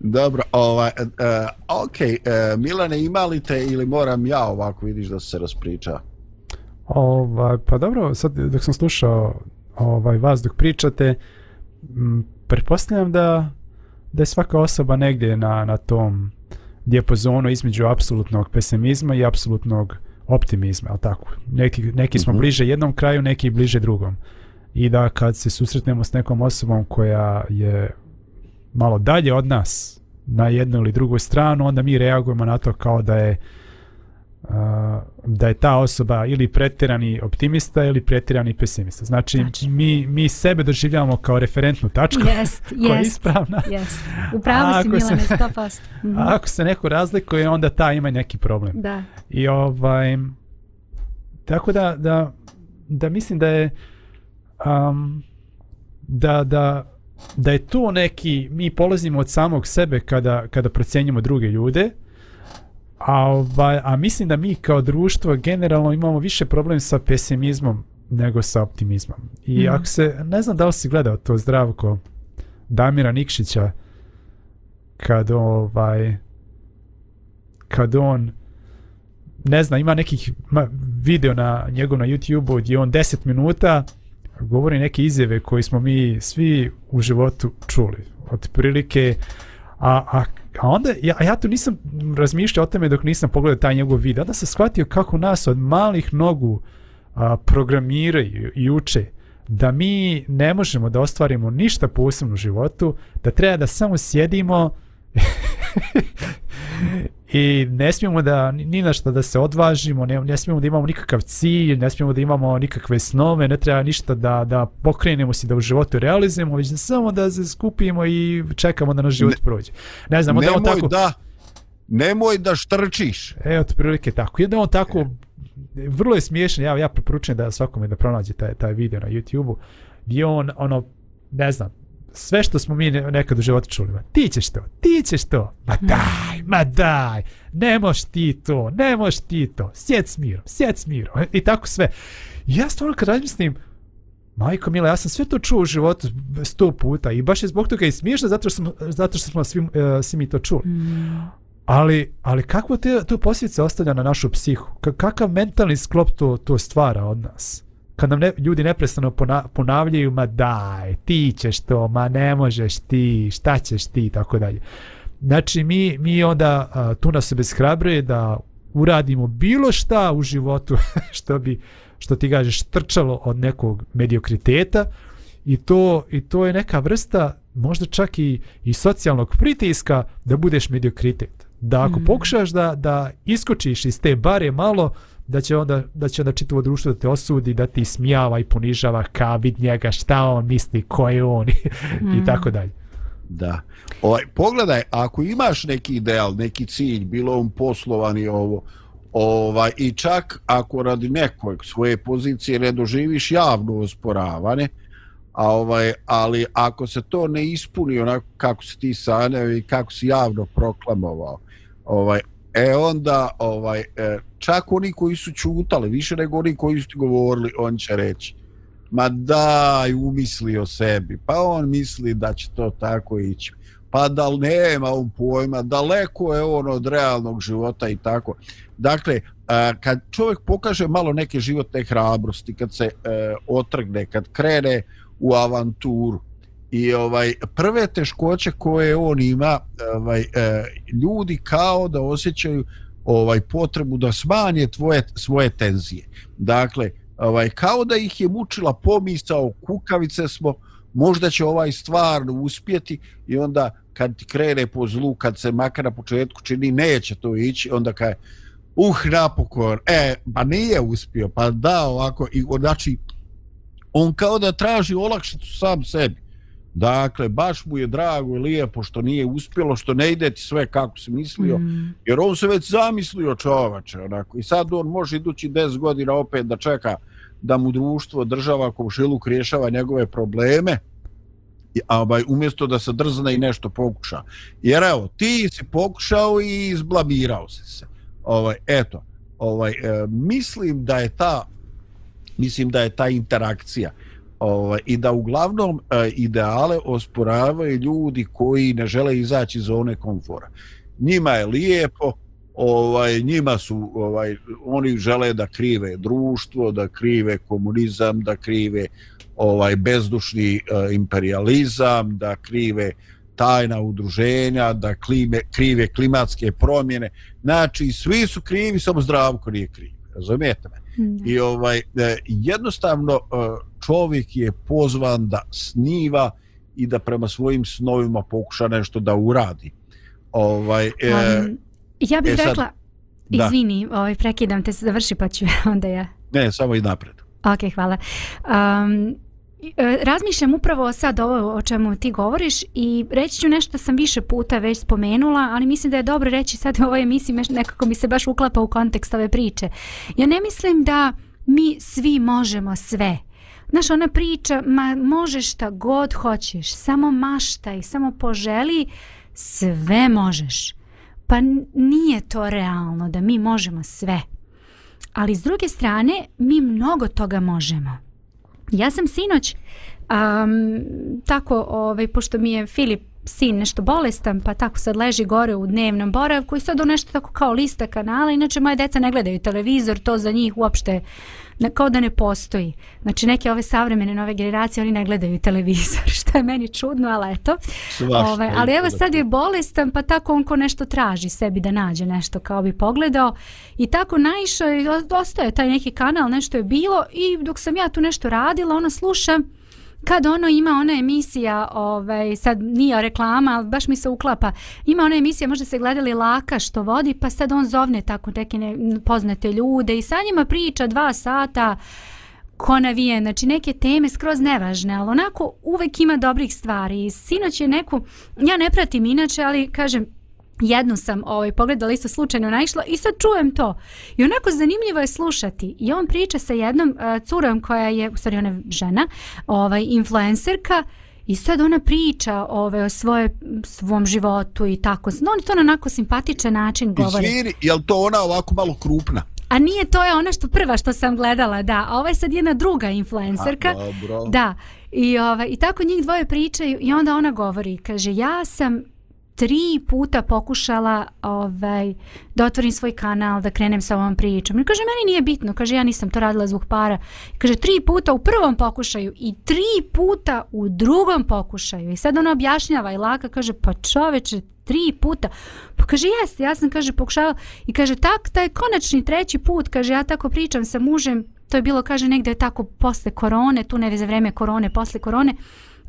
Dobro, ovaj, uh, ok, uh, Milane, ima li te ili moram ja ovako vidiš da se raspriča? Ovaj, pa dobro, sad dok sam slušao ovaj, vas dok pričate, m, pretpostavljam da, da je svaka osoba negdje na, na tom dijepozonu između apsolutnog pesimizma i apsolutnog optimizma, al tako. Neki, neki smo uh mhm. -huh. bliže jednom kraju, neki bliže drugom. I da kad se susretnemo s nekom osobom koja je malo dalje od nas na jednu ili drugu stranu, onda mi reagujemo na to kao da je da je ta osoba ili pretjerani optimista ili pretjerani pesimista. Znači, znači. Mi, mi sebe doživljavamo kao referentnu tačku jest, koja jest, je ispravna. Jest. Upravo si Milane, 100%. Mm. Ako se neko razlikuje, onda ta ima neki problem. Da. I ovaj, tako da, da, da mislim da je um, da, da, da je to neki, mi polazimo od samog sebe kada, kada procenjamo druge ljude, A, ovaj, a mislim da mi kao društvo generalno imamo više problem sa pesimizmom nego sa optimizmom. I mm. ako se, ne znam da li si gledao to zdravko Damira Nikšića kad ovaj kad on ne znam, ima nekih ma, video na njegov na YouTube-u gdje on 10 minuta govori neke izjave koje smo mi svi u životu čuli. Od prilike A, a, a onda, ja, ja tu nisam razmišljao o tome dok nisam pogledao taj njegov video. Onda sam shvatio kako nas od malih nogu a, programiraju i uče da mi ne možemo da ostvarimo ništa posebno u životu, da treba da samo sjedimo i ne smijemo da ni na što da se odvažimo, ne, ne smijemo da imamo nikakav cilj, ne smijemo da imamo nikakve snove, ne treba ništa da, da pokrenemo se da u životu realizujemo, već samo da se skupimo i čekamo da naš život ne, prođe. Ne znam, onda on tako... da, nemoj da štrčiš. E, od prilike tako. Jedan on tako, vrlo je smiješan, ja, ja preporučujem da svakome da pronađe taj, taj video na YouTube-u, gdje on, ono, ne znam, sve što smo mi nekad u životu čuli, ma ti ćeš to, ti ćeš to, ma mhm. daj, ma daj, ne moš ti to, ne moš ti to, sjed s mirom, sjed s mirom, i tako sve. Ja stvarno kad razmislim, majko mila, ja sam sve to čuo u životu sto puta i baš je zbog toga i smiješno zato što smo, zato što smo svi, uh, svi mi to čuli. Mm. Ali, ali kako te, to posljedice ostavlja na našu psihu? K kakav mentalni sklop to, to stvara od nas? Kad nam ne, ljudi neprestano ponavljaju, ma daj, ti ćeš to, ma ne možeš ti, šta ćeš ti, tako dalje. Znači, mi, mi onda a, tu nas se bezhrabruje da uradimo bilo šta u životu što bi, što ti kažeš, trčalo od nekog mediokriteta i to, i to je neka vrsta možda čak i, i socijalnog pritiska da budeš mediokritet. Da ako mm. pokušaš da, da iskočiš iz te bare malo, da će onda da će onda čitavo društvo da te osudi da ti smijava i ponižava ka vid njega šta on misli ko je on mm. i tako dalje da ovaj pogledaj ako imaš neki ideal neki cilj bilo on poslovan i ovo ovaj i čak ako radi nekog svoje pozicije ne doživiš javno osporavanje a ovaj ali ako se to ne ispuni onako kako se ti sanjao i kako si javno proklamovao ovaj e onda ovaj e, čak oni koji su čutali više nego oni koji su govorili on će reći ma daj umisli o sebi. Pa on misli da će to tako ići. Pa da li nema on pojma daleko je on od realnog života i tako. Dakle e, kad čovjek pokaže malo neke životne hrabrosti kad se e, otrgne kad krene u avanturu i ovaj prve teškoće koje on ima ovaj e, ljudi kao da osjećaju ovaj potrebu da smanje tvoje svoje tenzije. Dakle ovaj kao da ih je mučila pomisao kukavice smo možda će ovaj stvarno uspjeti i onda kad ti krene po zlu kad se makar na početku čini neće to ići onda kaj uh napokon e pa nije uspio pa da ovako i znači on kao da traži olakšicu sam sebi. Dakle, baš mu je drago i lijepo što nije uspjelo, što ne ide ti sve kako si mislio, mm. jer on se već zamislio čovače, onako. I sad on može idući 10 godina opet da čeka da mu društvo, država, komšiluk rješava njegove probleme, a ovaj, umjesto da se drzne i nešto pokuša. Jer evo, ti si pokušao i izblamirao se se. Ovaj, eto, ovaj, e, mislim da je ta mislim da je ta interakcija ovaj, i da uglavnom e, ideale osporavaju ljudi koji ne žele izaći iz zone komfora. Njima je lijepo, ovaj njima su ovaj oni žele da krive društvo, da krive komunizam, da krive ovaj bezdušni e, imperializam, da krive tajna udruženja, da klime, krive klimatske promjene. Znači, svi su krivi, samo zdravko nije kriv. Razumijete me? I ovaj, e, jednostavno e, čovjek je pozvan da sniva i da prema svojim snovima pokuša nešto da uradi. Ovaj, um, ja bih e, sad, rekla, izvini, ovaj, prekidam te, završi pa ću onda ja. Ne, samo i napred. Ok, hvala. Um, E, razmišljam upravo sad ovo o čemu ti govoriš i reći ću nešto sam više puta već spomenula, ali mislim da je dobro reći sad u ovoj emisiji nekako mi se baš uklapa u kontekst ove priče. Ja ne mislim da mi svi možemo sve. Znaš, ona priča, ma možeš šta god hoćeš, samo maštaj, samo poželi, sve možeš. Pa nije to realno da mi možemo sve. Ali s druge strane, mi mnogo toga možemo. Ja sam sinoć um, tako, ovaj, pošto mi je Filip sin nešto bolestan, pa tako sad leži gore u dnevnom boravku i sad on nešto tako kao lista kanala, inače moje deca ne gledaju televizor, to za njih uopšte ne, kao da ne postoji. Znači neke ove savremene nove generacije, oni ne gledaju televizor, što je meni čudno, ali eto. Ove, ovaj, ali evo sad je bolestan, pa tako on ko nešto traži sebi da nađe nešto kao bi pogledao. I tako naišao i ostaje taj neki kanal, nešto je bilo i dok sam ja tu nešto radila, ona sluša kad ono ima ona emisija, ovaj, sad nije reklama, ali baš mi se uklapa, ima ona emisija, možda se gledali Laka što vodi, pa sad on zovne tako neke ne, poznate ljude i sa njima priča dva sata, ko navije, znači neke teme skroz nevažne, ali onako uvek ima dobrih stvari. Sinoć je neku, ja ne pratim inače, ali kažem, jednu sam ovaj, pogledala isto slučajno naišla i sad čujem to. I onako zanimljivo je slušati. I on priča sa jednom uh, curom koja je, u stvari ona je žena, ovaj, influencerka, I sad ona priča ove, o svoje, svom životu i tako. No, on to na onako simpatičan način govori. Izvini, je li to ona ovako malo krupna? A nije, to je ona što prva što sam gledala, da. A ova je sad jedna druga influencerka. A, dobro. Da. I, ovaj, I tako njih dvoje pričaju i onda ona govori, kaže, ja sam tri puta pokušala ovaj, da otvorim svoj kanal, da krenem sa ovom pričom. I kaže, meni nije bitno, kaže, ja nisam to radila zbog para. Kaže, tri puta u prvom pokušaju i tri puta u drugom pokušaju. I sad ona objašnjava i laka, kaže, pa čoveče, tri puta. Pa kaže, jeste, ja sam, kaže, pokušala. I kaže, tak, taj konačni treći put, kaže, ja tako pričam sa mužem, to je bilo, kaže, negde tako posle korone, tu ne za vreme korone, posle korone,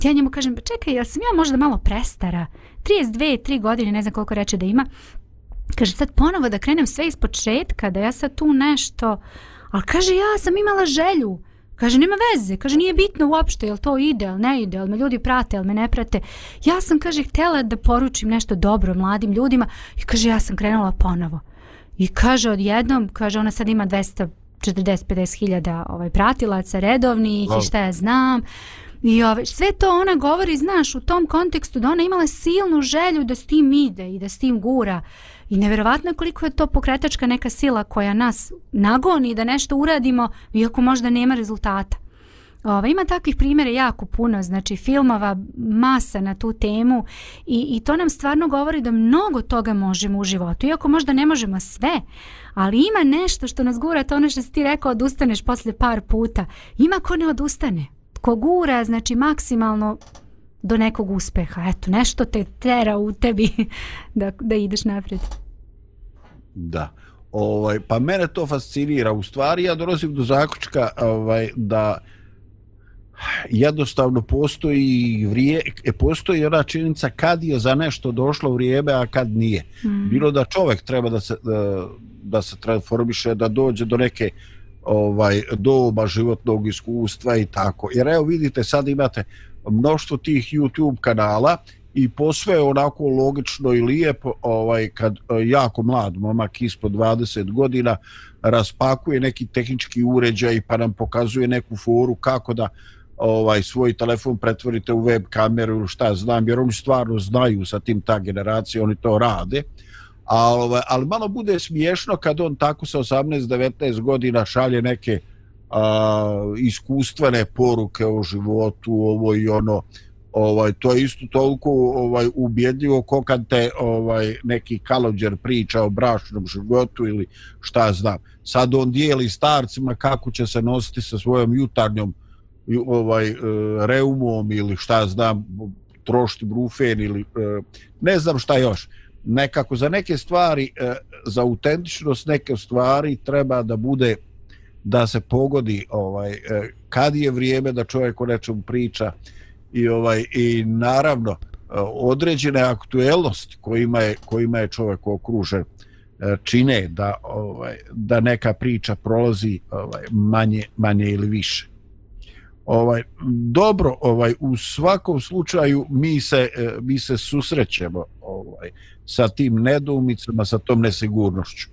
ja njemu kažem, pa čekaj, ja sam ja možda malo prestara, 32, 3 godine, ne znam koliko reče da ima, kaže sad ponovo da krenem sve iz početka, da ja sad tu nešto, ali kaže ja sam imala želju, kaže nema veze, kaže nije bitno uopšte, jel to ide, jel ne ide, jel me ljudi prate, jel me ne prate, ja sam, kaže, htjela da poručim nešto dobro mladim ljudima i kaže ja sam krenula ponovo. I kaže odjednom, kaže ona sad ima 240-50 hiljada ovaj, pratilaca redovnih wow. i šta ja znam, I ove, sve to ona govori, znaš, u tom kontekstu da ona imala silnu želju da s tim ide i da s tim gura. I nevjerovatno koliko je to pokretačka neka sila koja nas nagoni da nešto uradimo, iako možda nema rezultata. Ove, ima takvih primjera jako puno, znači filmova, masa na tu temu i, i to nam stvarno govori da mnogo toga možemo u životu, iako možda ne možemo sve, ali ima nešto što nas gura, to ono što si ti rekao, odustaneš posle par puta. Ima ko ne odustane, ko gura, znači maksimalno do nekog uspeha. Eto, nešto te tera u tebi da, da ideš naprijed. Da. Ovaj, pa mene to fascinira. U stvari ja dolazim do zaključka ovaj, da jednostavno postoji vrije, e, postoji ona činjenica kad je za nešto došlo vrijeme, a kad nije. Mm. Bilo da čovjek treba da se, da, da se transformiše, da dođe do neke ovaj doba životnog iskustva i tako. Jer evo vidite sad imate mnoštvo tih YouTube kanala i posve onako logično i lijepo ovaj kad e, jako mlad momak ispod 20 godina raspakuje neki tehnički uređaj pa nam pokazuje neku foru kako da ovaj svoj telefon pretvorite u web kameru šta znam jer oni stvarno znaju sa tim ta generacija oni to rade ali, ovaj, ali malo bude smiješno kad on tako sa 18-19 godina šalje neke a, iskustvene poruke o životu, ovo i ono, ovaj to je isto toliko ovaj ubjedljivo ko kad te ovaj neki kalođer priča o bračnom životu ili šta znam. Sad on dijeli starcima kako će se nositi sa svojom jutarnjom ovaj e, reumom ili šta znam trošiti brufen ili e, ne znam šta još nekako za neke stvari e, za autentičnost neke stvari treba da bude da se pogodi ovaj e, kad je vrijeme da čovjek o nečemu priča i ovaj i naravno e, određene aktuelnosti kojima je kojima je čovjek okružen čine da ovaj da neka priča prolazi ovaj manje manje ili više ovaj dobro ovaj u svakom slučaju mi se mi se susrećemo ovaj sa tim nedoumicama, sa tom nesigurnošću.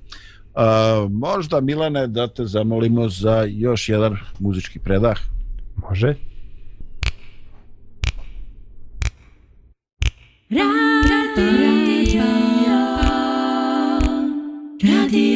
Uh, možda, Milane, da te zamolimo za još jedan muzički predah. Može. Radio, radio,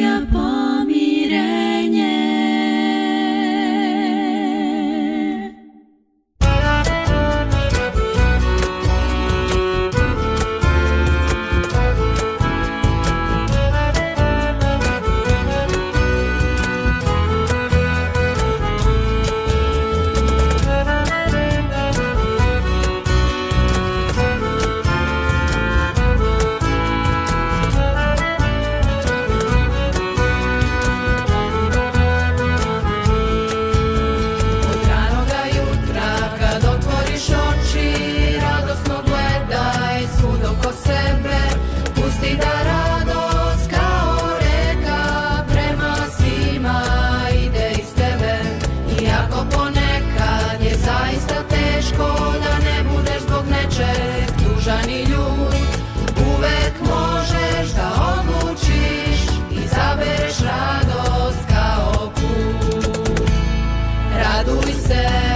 be said.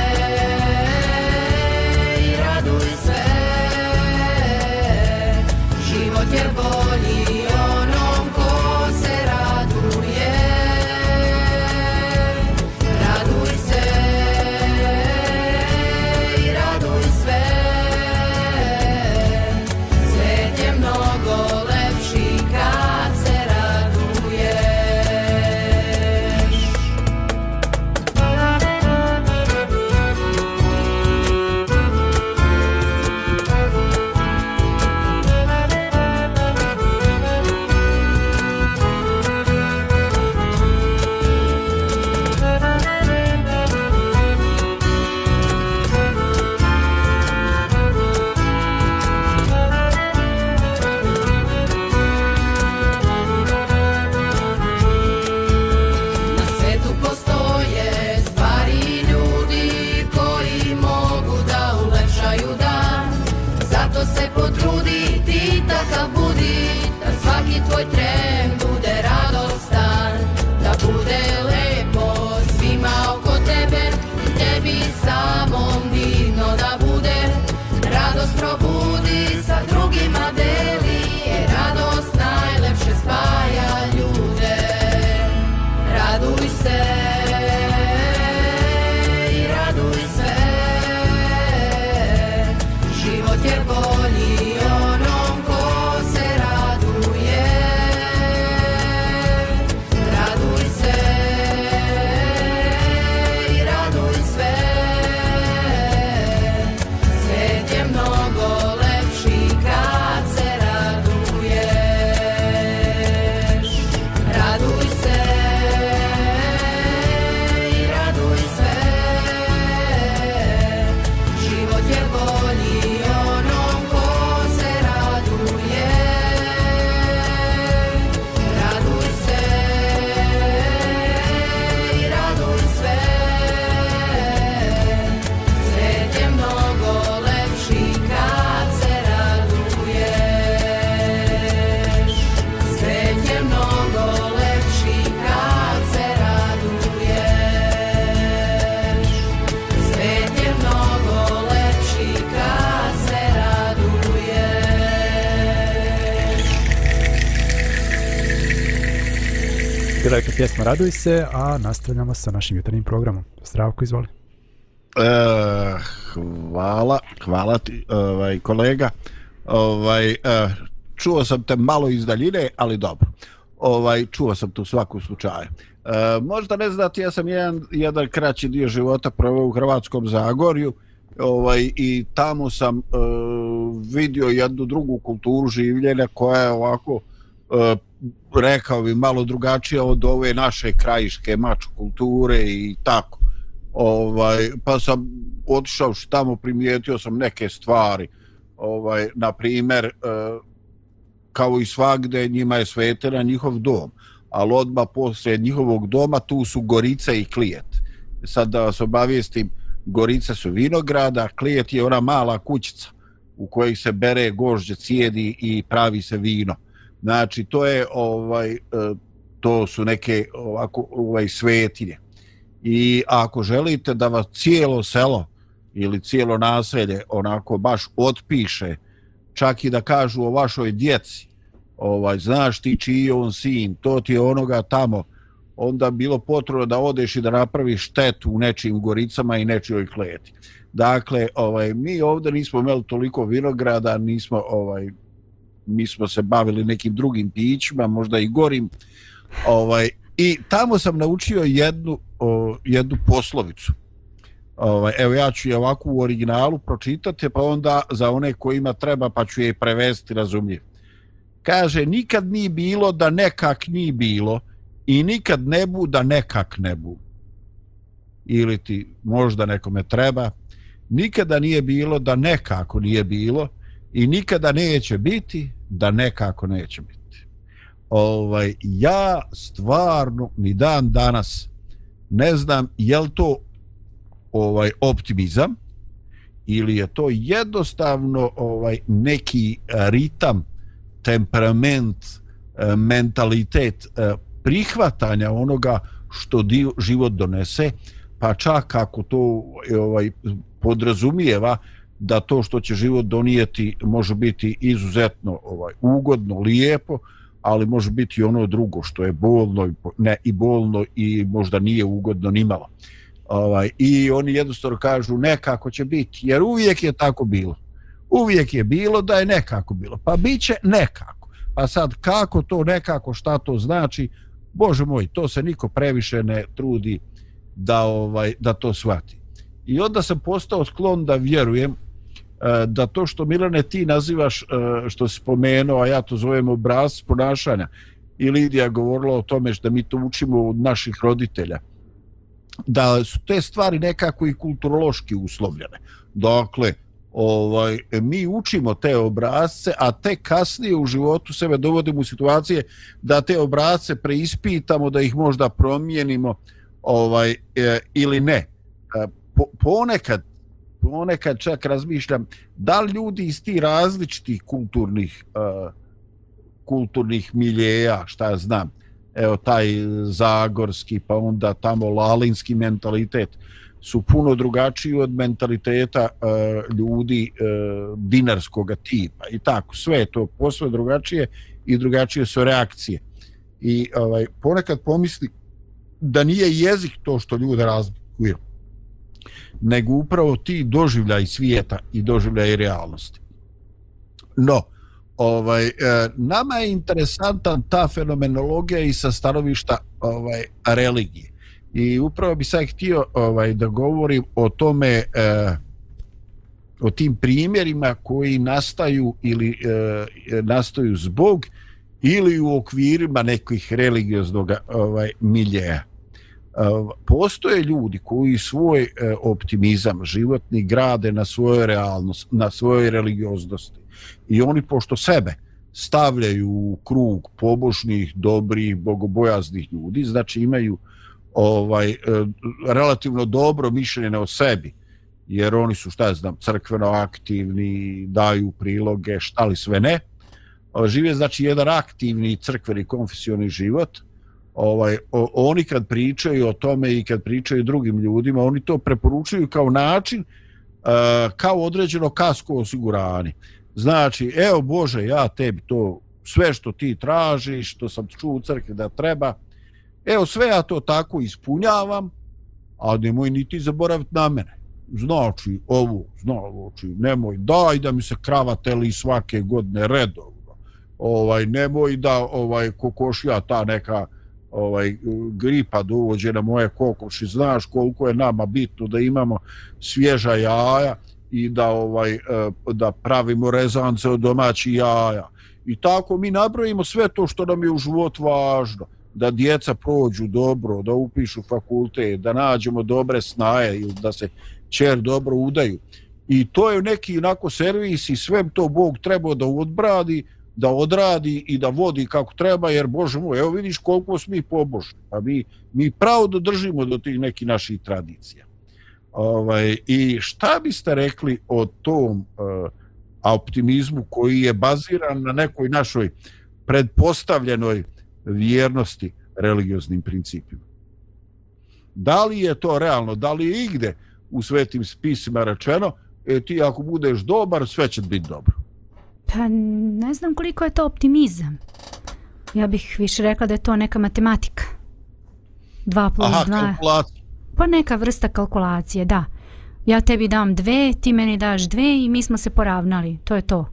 Raduj se, a nastavljamo sa našim jutarnjim programom. Zdravko, izvoli. E, hvala, hvala ti, ovaj, kolega. Ovaj, e, čuo sam te malo iz daljine, ali dobro. Ovaj, čuo sam tu svaku slučaju. E, možda ne znati, ja sam jedan, jedan kraći dio života proveo u Hrvatskom Zagorju ovaj, i tamo sam e, vidio jednu drugu kulturu življenja koja je ovako e, rekao bi malo drugačije od ove naše krajiške mač kulture i tako. Ovaj pa sam otišao što tamo primijetio sam neke stvari. Ovaj na primjer e, kao i svagde njima je svetera njihov dom, ali odmah poslije njihovog doma tu su Gorica i Klijet. Sad da vas obavijestim, Gorica su vinograda, Klijet je ona mala kućica u kojoj se bere gožđe, cijedi i pravi se vino. Znači to je ovaj e, to su neke ovako ovaj svetinje. I ako želite da vas cijelo selo ili cijelo naselje onako baš otpiše, čak i da kažu o vašoj djeci, ovaj znaš ti čiji je on sin, to ti je onoga tamo, onda bilo potrebno da odeš i da napraviš štetu u nečijim goricama i nečijoj kleti. Dakle, ovaj mi ovdje nismo imali toliko vinograda, nismo ovaj mi smo se bavili nekim drugim pićima, možda i gorim. Ovaj, I tamo sam naučio jednu, o, jednu poslovicu. Ovaj, evo ja ću je ovako u originalu pročitati, pa onda za one kojima treba pa ću je prevesti razumije. Kaže, nikad nije bilo da nekak nije bilo i nikad ne bu da nekak ne bu. Ili ti možda nekome treba. Nikada nije bilo da nekako nije bilo i nikada neće biti da nekako neće biti. Ovaj, ja stvarno ni dan danas ne znam je li to ovaj optimizam ili je to jednostavno ovaj neki ritam, temperament, e, mentalitet e, prihvatanja onoga što dio, život donese, pa čak ako to ovaj podrazumijeva da to što će život donijeti može biti izuzetno ovaj ugodno, lijepo, ali može biti ono drugo što je bolno ne i bolno i možda nije ugodno ni malo. Ovaj i oni jednostavno kažu nekako će biti jer uvijek je tako bilo. Uvijek je bilo da je nekako bilo. Pa biće nekako. Pa sad kako to nekako šta to znači? Bože moj, to se niko previše ne trudi da ovaj da to shvati. I onda sam postao sklon da vjerujem E, da to što Milane ti nazivaš e, što si spomenuo, a ja to zovem obraz ponašanja i Lidija govorila o tome da mi to učimo od naših roditelja da su te stvari nekako i kulturološki uslovljene. Dakle, ovaj mi učimo te obrazce, a te kasnije u životu sebe dovodimo u situacije da te obrazce preispitamo, da ih možda promijenimo ovaj e, ili ne. E, po, ponekad ponekad čak razmišljam da li ljudi iz tih različitih kulturnih e, kulturnih miljeja, šta ja znam, evo taj zagorski, pa onda tamo lalinski mentalitet, su puno drugačiji od mentaliteta uh, ljudi e, uh, dinarskog tipa. I tako sve je to posve drugačije i drugačije su reakcije. I ovaj ponekad pomisli da nije jezik to što ljude razlikuju nego upravo ti doživljaj svijeta i doživljaj realnosti no ovaj e, nama je interesantan ta fenomenologija i sa stanovišta ovaj religije I upravo bi sad htio ovaj da govorim o tome e, o tim primjerima koji nastaju ili e, nastaju zbog ili u okvirima nekih religioznog ovaj miljeja. Postoje ljudi koji svoj e, optimizam životni grade na svojoj realnost, na svojoj religioznosti. I oni pošto sebe stavljaju u krug pobožnih, dobrih, bogobojaznih ljudi, znači imaju ovaj e, relativno dobro mišljenje o sebi jer oni su šta znam crkveno aktivni daju priloge šta li sve ne žive znači jedan aktivni crkveni konfesioni život ovaj o, oni kad pričaju o tome i kad pričaju drugim ljudima oni to preporučuju kao način uh, kao određeno kasko osiguranje znači evo bože ja tebi to sve što ti tražiš što sam čuo u crkvi da treba Evo sve ja to tako ispunjavam, a nemoj niti zaboraviti na mene. Znači, ovo, znači, nemoj, daj da mi se kravateli svake godine redovno. Ovaj, nemoj da ovaj kokošija ta neka ovaj gripa dovođe na moje kokoši. Znaš koliko je nama bitno da imamo svježa jaja i da ovaj e, da pravimo rezance od domaćih jaja. I tako mi nabrojimo sve to što nam je u život važno da djeca prođu dobro, da upišu fakulte, da nađemo dobre snaje ili da se čer dobro udaju. I to je neki inako servis i sve to Bog treba da odbradi, da odradi i da vodi kako treba, jer Bože moj, evo vidiš koliko smo mi pobožni, a mi, mi pravo da držimo do tih nekih naših tradicija. Ovaj, I šta biste rekli o tom uh, optimizmu koji je baziran na nekoj našoj predpostavljenoj vjernosti religioznim principima. Da li je to realno, da li je igde u svetim spisima rečeno, e, ti ako budeš dobar, sve će biti dobro. Pa ne znam koliko je to optimizam. Ja bih više rekla da je to neka matematika. 2 plus 2. Aha, kalkulacija. Pa neka vrsta kalkulacije, da. Ja tebi dam dve, ti meni daš dve i mi smo se poravnali. To je to.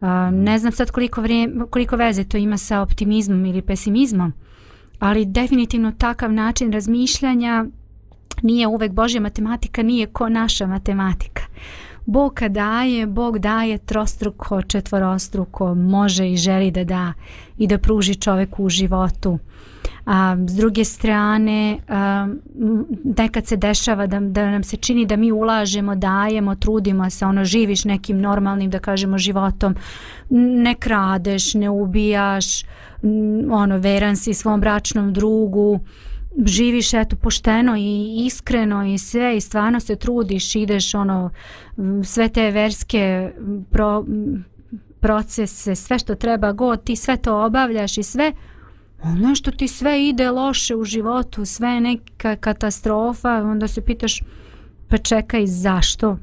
A, ne znam sad koliko, vrijem, koliko veze to ima sa optimizmom ili pesimizmom, ali definitivno takav način razmišljanja nije uvek Božja matematika, nije ko naša matematika. Bog kad daje, Bog daje trostruko, četvorostruko, može i želi da da i da pruži čoveku u životu. A, s druge strane, a, nekad se dešava da, da nam se čini da mi ulažemo, dajemo, trudimo se, ono, živiš nekim normalnim, da kažemo, životom, ne kradeš, ne ubijaš, ono, veran si svom bračnom drugu, živiš eto pošteno i iskreno i sve i stvarno se trudiš ideš ono sve te verske pro, procese sve što treba god ti sve to obavljaš i sve ono što ti sve ide loše u životu, sve je neka katastrofa, onda se pitaš pa čekaj zašto,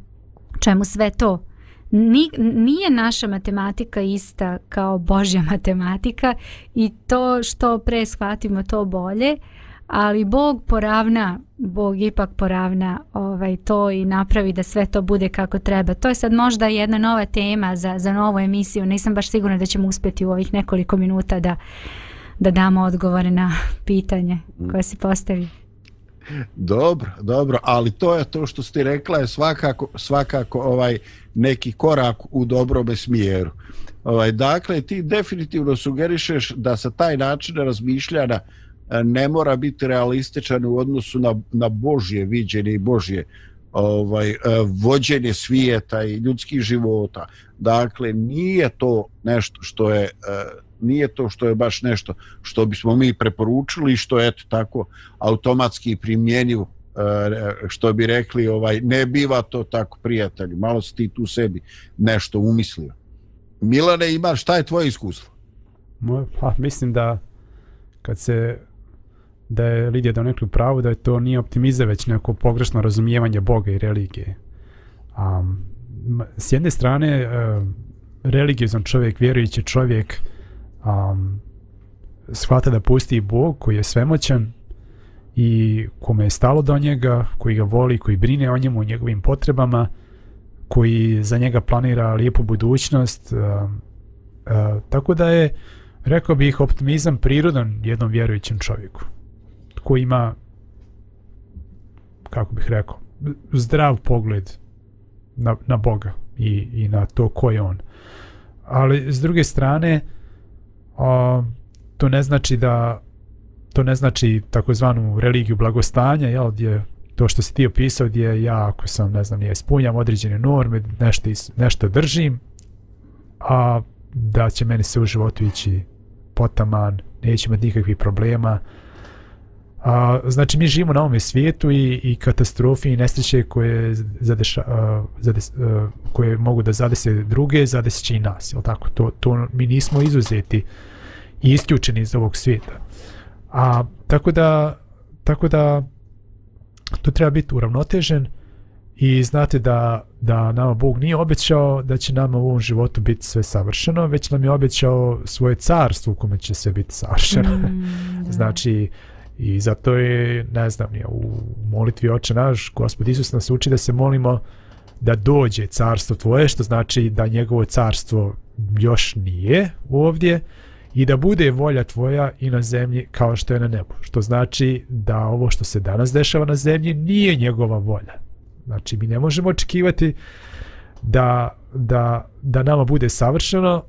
čemu sve to? Nije naša matematika ista kao Božja matematika i to što pre shvatimo to bolje, ali Bog poravna, Bog ipak poravna ovaj, to i napravi da sve to bude kako treba. To je sad možda jedna nova tema za, za novu emisiju, nisam baš sigurna da ćemo uspjeti u ovih nekoliko minuta da, da damo odgovore na pitanje koje si postavi. Dobro, dobro, ali to je to što ste rekla je svakako, svakako ovaj neki korak u dobrome smjeru. Ovaj, dakle, ti definitivno sugerišeš da sa taj način razmišljanja e, ne mora biti realističan u odnosu na, na Božje viđenje i Božje ovaj, e, vođenje svijeta i ljudskih života. Dakle, nije to nešto što je e, nije to što je baš nešto što bismo mi preporučili što je eto tako automatski primjenjiv e, što bi rekli ovaj ne biva to tako prijatelji malo si ti tu sebi nešto umislio Milane ima šta je tvoje iskustvo Moje, pa mislim da kad se da je Lidija da u pravu da je to nije optimizam već neko pogrešno razumijevanje Boga i religije um, s jedne strane uh, religiozan čovjek vjerujući čovjek um, shvata da pusti Bog koji je svemoćan i kome je stalo do njega, koji ga voli, koji brine o njemu, o njegovim potrebama, koji za njega planira lijepu budućnost. Uh, uh, tako da je, rekao bih, optimizam prirodan jednom vjerujućem čovjeku, ko ima, kako bih rekao, zdrav pogled na, na Boga i, i na to ko je on. Ali, s druge strane, a, to ne znači da to ne znači takozvanu religiju blagostanja jel gdje to što si ti opisao gdje ja ako sam ne znam ja ispunjam određene norme nešto nešto držim a da će meni se u životu ići potaman neće imati nikakvih problema a, znači mi živimo na ovom svijetu i, i katastrofi i nesreće koje, zadeša, a, zades, a, koje mogu da zadese druge zadesit i nas jel tako? To, to mi nismo izuzeti i isključeni iz ovog svijeta. A tako da tako da to treba biti uravnotežen i znate da da nama Bog nije obećao da će nama u ovom životu biti sve savršeno, već nam je obećao svoje carstvo u kome će sve biti savršeno. Mm, znači, I zato je, ne znam, je, u molitvi oče naš, Gospod Isus nas uči da se molimo da dođe carstvo tvoje, što znači da njegovo carstvo još nije ovdje i da bude volja tvoja i na zemlji kao što je na nebu. Što znači da ovo što se danas dešava na zemlji nije njegova volja. Znači mi ne možemo očekivati da, da, da nama bude savršeno,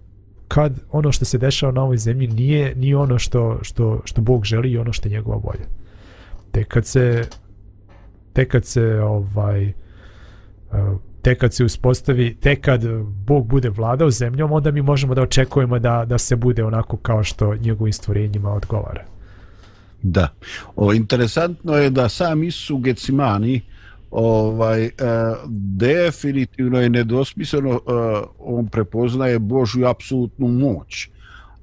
kad ono što se dešava na ovoj zemlji nije ni ono što, što, što Bog želi i ono što je njegova volja. Tek kad se tek kad se ovaj e, te kad se uspostavi, tek kad Bog bude vladao zemljom, onda mi možemo da očekujemo da, da se bude onako kao što njegovim stvorenjima odgovara. Da. O, interesantno je da sam Isu Gecimani uh, ovaj, e, definitivno je nedosmisleno, e, on prepoznaje Božju apsolutnu moć,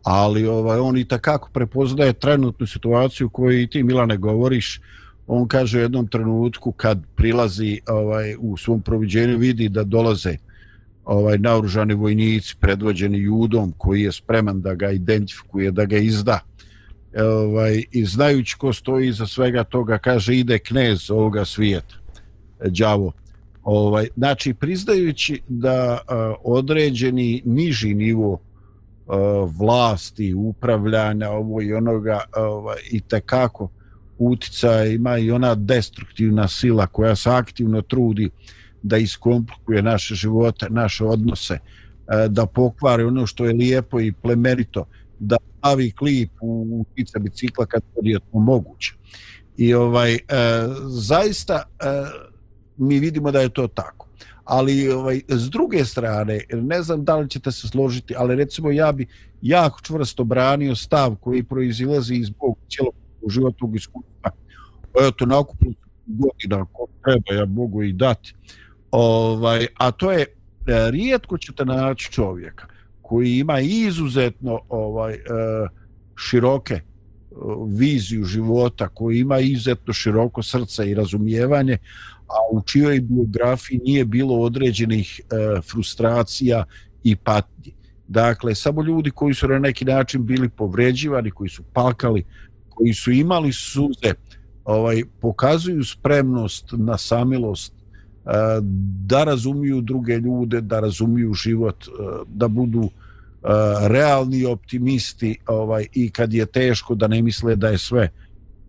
ali ovaj, on i takako prepoznaje trenutnu situaciju koju i ti Milane govoriš, on kaže u jednom trenutku kad prilazi ovaj u svom proviđenju vidi da dolaze ovaj naoružani vojnici predvođeni judom koji je spreman da ga identifikuje da ga izda. E, ovaj i znajući ko stoji iza svega toga kaže ide knez ovoga svijeta đavo ovaj znači priznajući da a, određeni niži nivo a, vlasti upravljanja ovo i onoga ovaj i kako utica ima i ona destruktivna sila koja se aktivno trudi da iskomplikuje naše živote, naše odnose, a, da pokvari ono što je lijepo i plemerito, da stavi klip u utica bicikla kad je to moguće. I ovaj, e, zaista e, mi vidimo da je to tako. Ali ovaj, s druge strane, ne znam da li ćete se složiti, ali recimo ja bi jako čvrsto branio stav koji proizilazi iz Bog cijelog životnog iskustva. Eto, nakupno godina ko treba, ja mogu i dati. Ovaj, a to je, e, rijetko ćete naći čovjeka koji ima izuzetno ovaj e, široke viziju života, koji ima izuzetno široko srce i razumijevanje, a u čijoj biografiji nije bilo određenih e, frustracija i patnji. Dakle, samo ljudi koji su na neki način bili povređivani, koji su pakali, koji su imali suze, ovaj pokazuju spremnost na samilost e, da razumiju druge ljude, da razumiju život, e, da budu e, Eh, realni optimisti ovaj i kad je teško da ne misle da je sve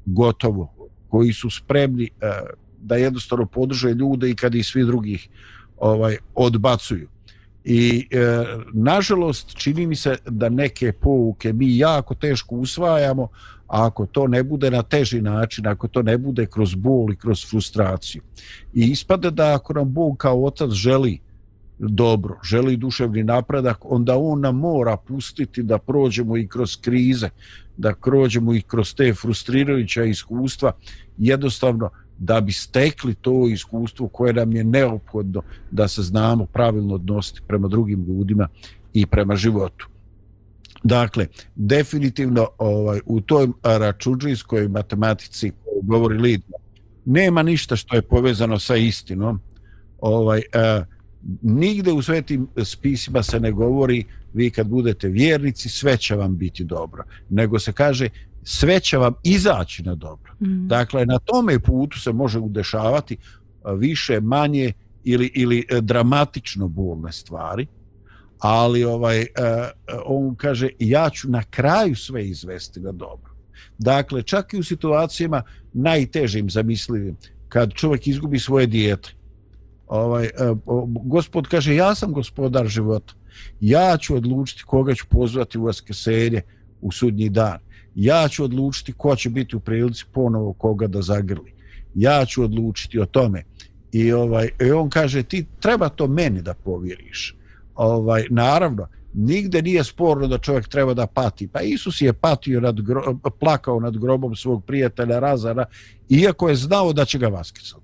gotovo, koji su spremni eh, da jednostavno podrže ljude i kad i svi drugih ovaj odbacuju. I e, nažalost čini mi se da neke pouke mi jako teško usvajamo, a ako to ne bude na teži način, ako to ne bude kroz bol i kroz frustraciju. I ispade da ako nam Bog kao otac želi dobro, želi duševni napredak, onda on nam mora pustiti da prođemo i kroz krize, da prođemo i kroz te frustrirajuća iskustva, jednostavno da bi stekli to iskustvo koje nam je neophodno da se znamo pravilno odnositi prema drugim ljudima i prema životu. Dakle, definitivno ovaj, u toj računđijskoj matematici govori Lidma, nema ništa što je povezano sa istinom. Ovaj, eh, nigde u svetim spisima se ne govori vi kad budete vjernici sve će vam biti dobro. Nego se kaže sve će vam izaći na dobro. Mm. Dakle, na tome putu se može udešavati više, manje ili, ili e, dramatično bolne stvari, ali ovaj uh, on kaže ja ću na kraju sve izvesti na dobro. Dakle, čak i u situacijama najtežim zamislivim, kad čovjek izgubi svoje dijete, ovaj, e, gospod kaže ja sam gospodar života, ja ću odlučiti koga ću pozvati u vaskeselje u sudnji dan ja ću odlučiti ko će biti u prilici ponovo koga da zagrli. Ja ću odlučiti o tome. I ovaj i on kaže ti treba to meni da povjeriš. Ovaj naravno nigde nije sporno da čovjek treba da pati. Pa Isus je patio nad gro, plakao nad grobom svog prijatelja Razara iako je znao da će ga vaskrsati.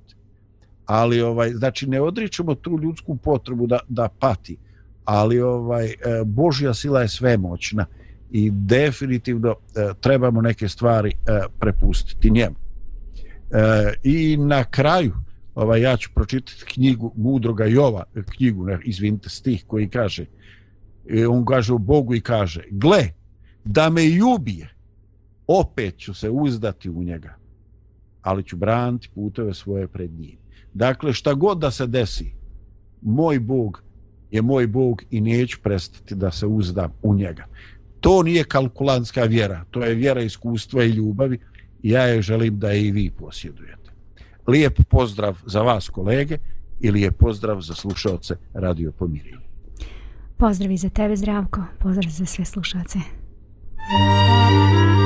Ali ovaj znači ne odričemo tu ljudsku potrebu da da pati. Ali ovaj e, Božja sila je svemoćna i definitivno e, trebamo neke stvari e, prepustiti njemu. E, I na kraju, ovaj, ja ću pročitati knjigu Mudroga Jova, knjigu, ne, izvinite, stih koji kaže, on kaže u Bogu i kaže, gle, da me i ubije, opet ću se uzdati u njega, ali ću braniti puteve svoje pred njim. Dakle, šta god da se desi, moj Bog je moj Bog i neću prestati da se uzdam u njega to nije kalkulanska vjera, to je vjera iskustva i ljubavi i ja je želim da i vi posjedujete. Lijep pozdrav za vas kolege i lijep pozdrav za slušalce Radio Pomirije. Pozdrav i za tebe Zdravko, pozdrav za sve slušalce. Thank you.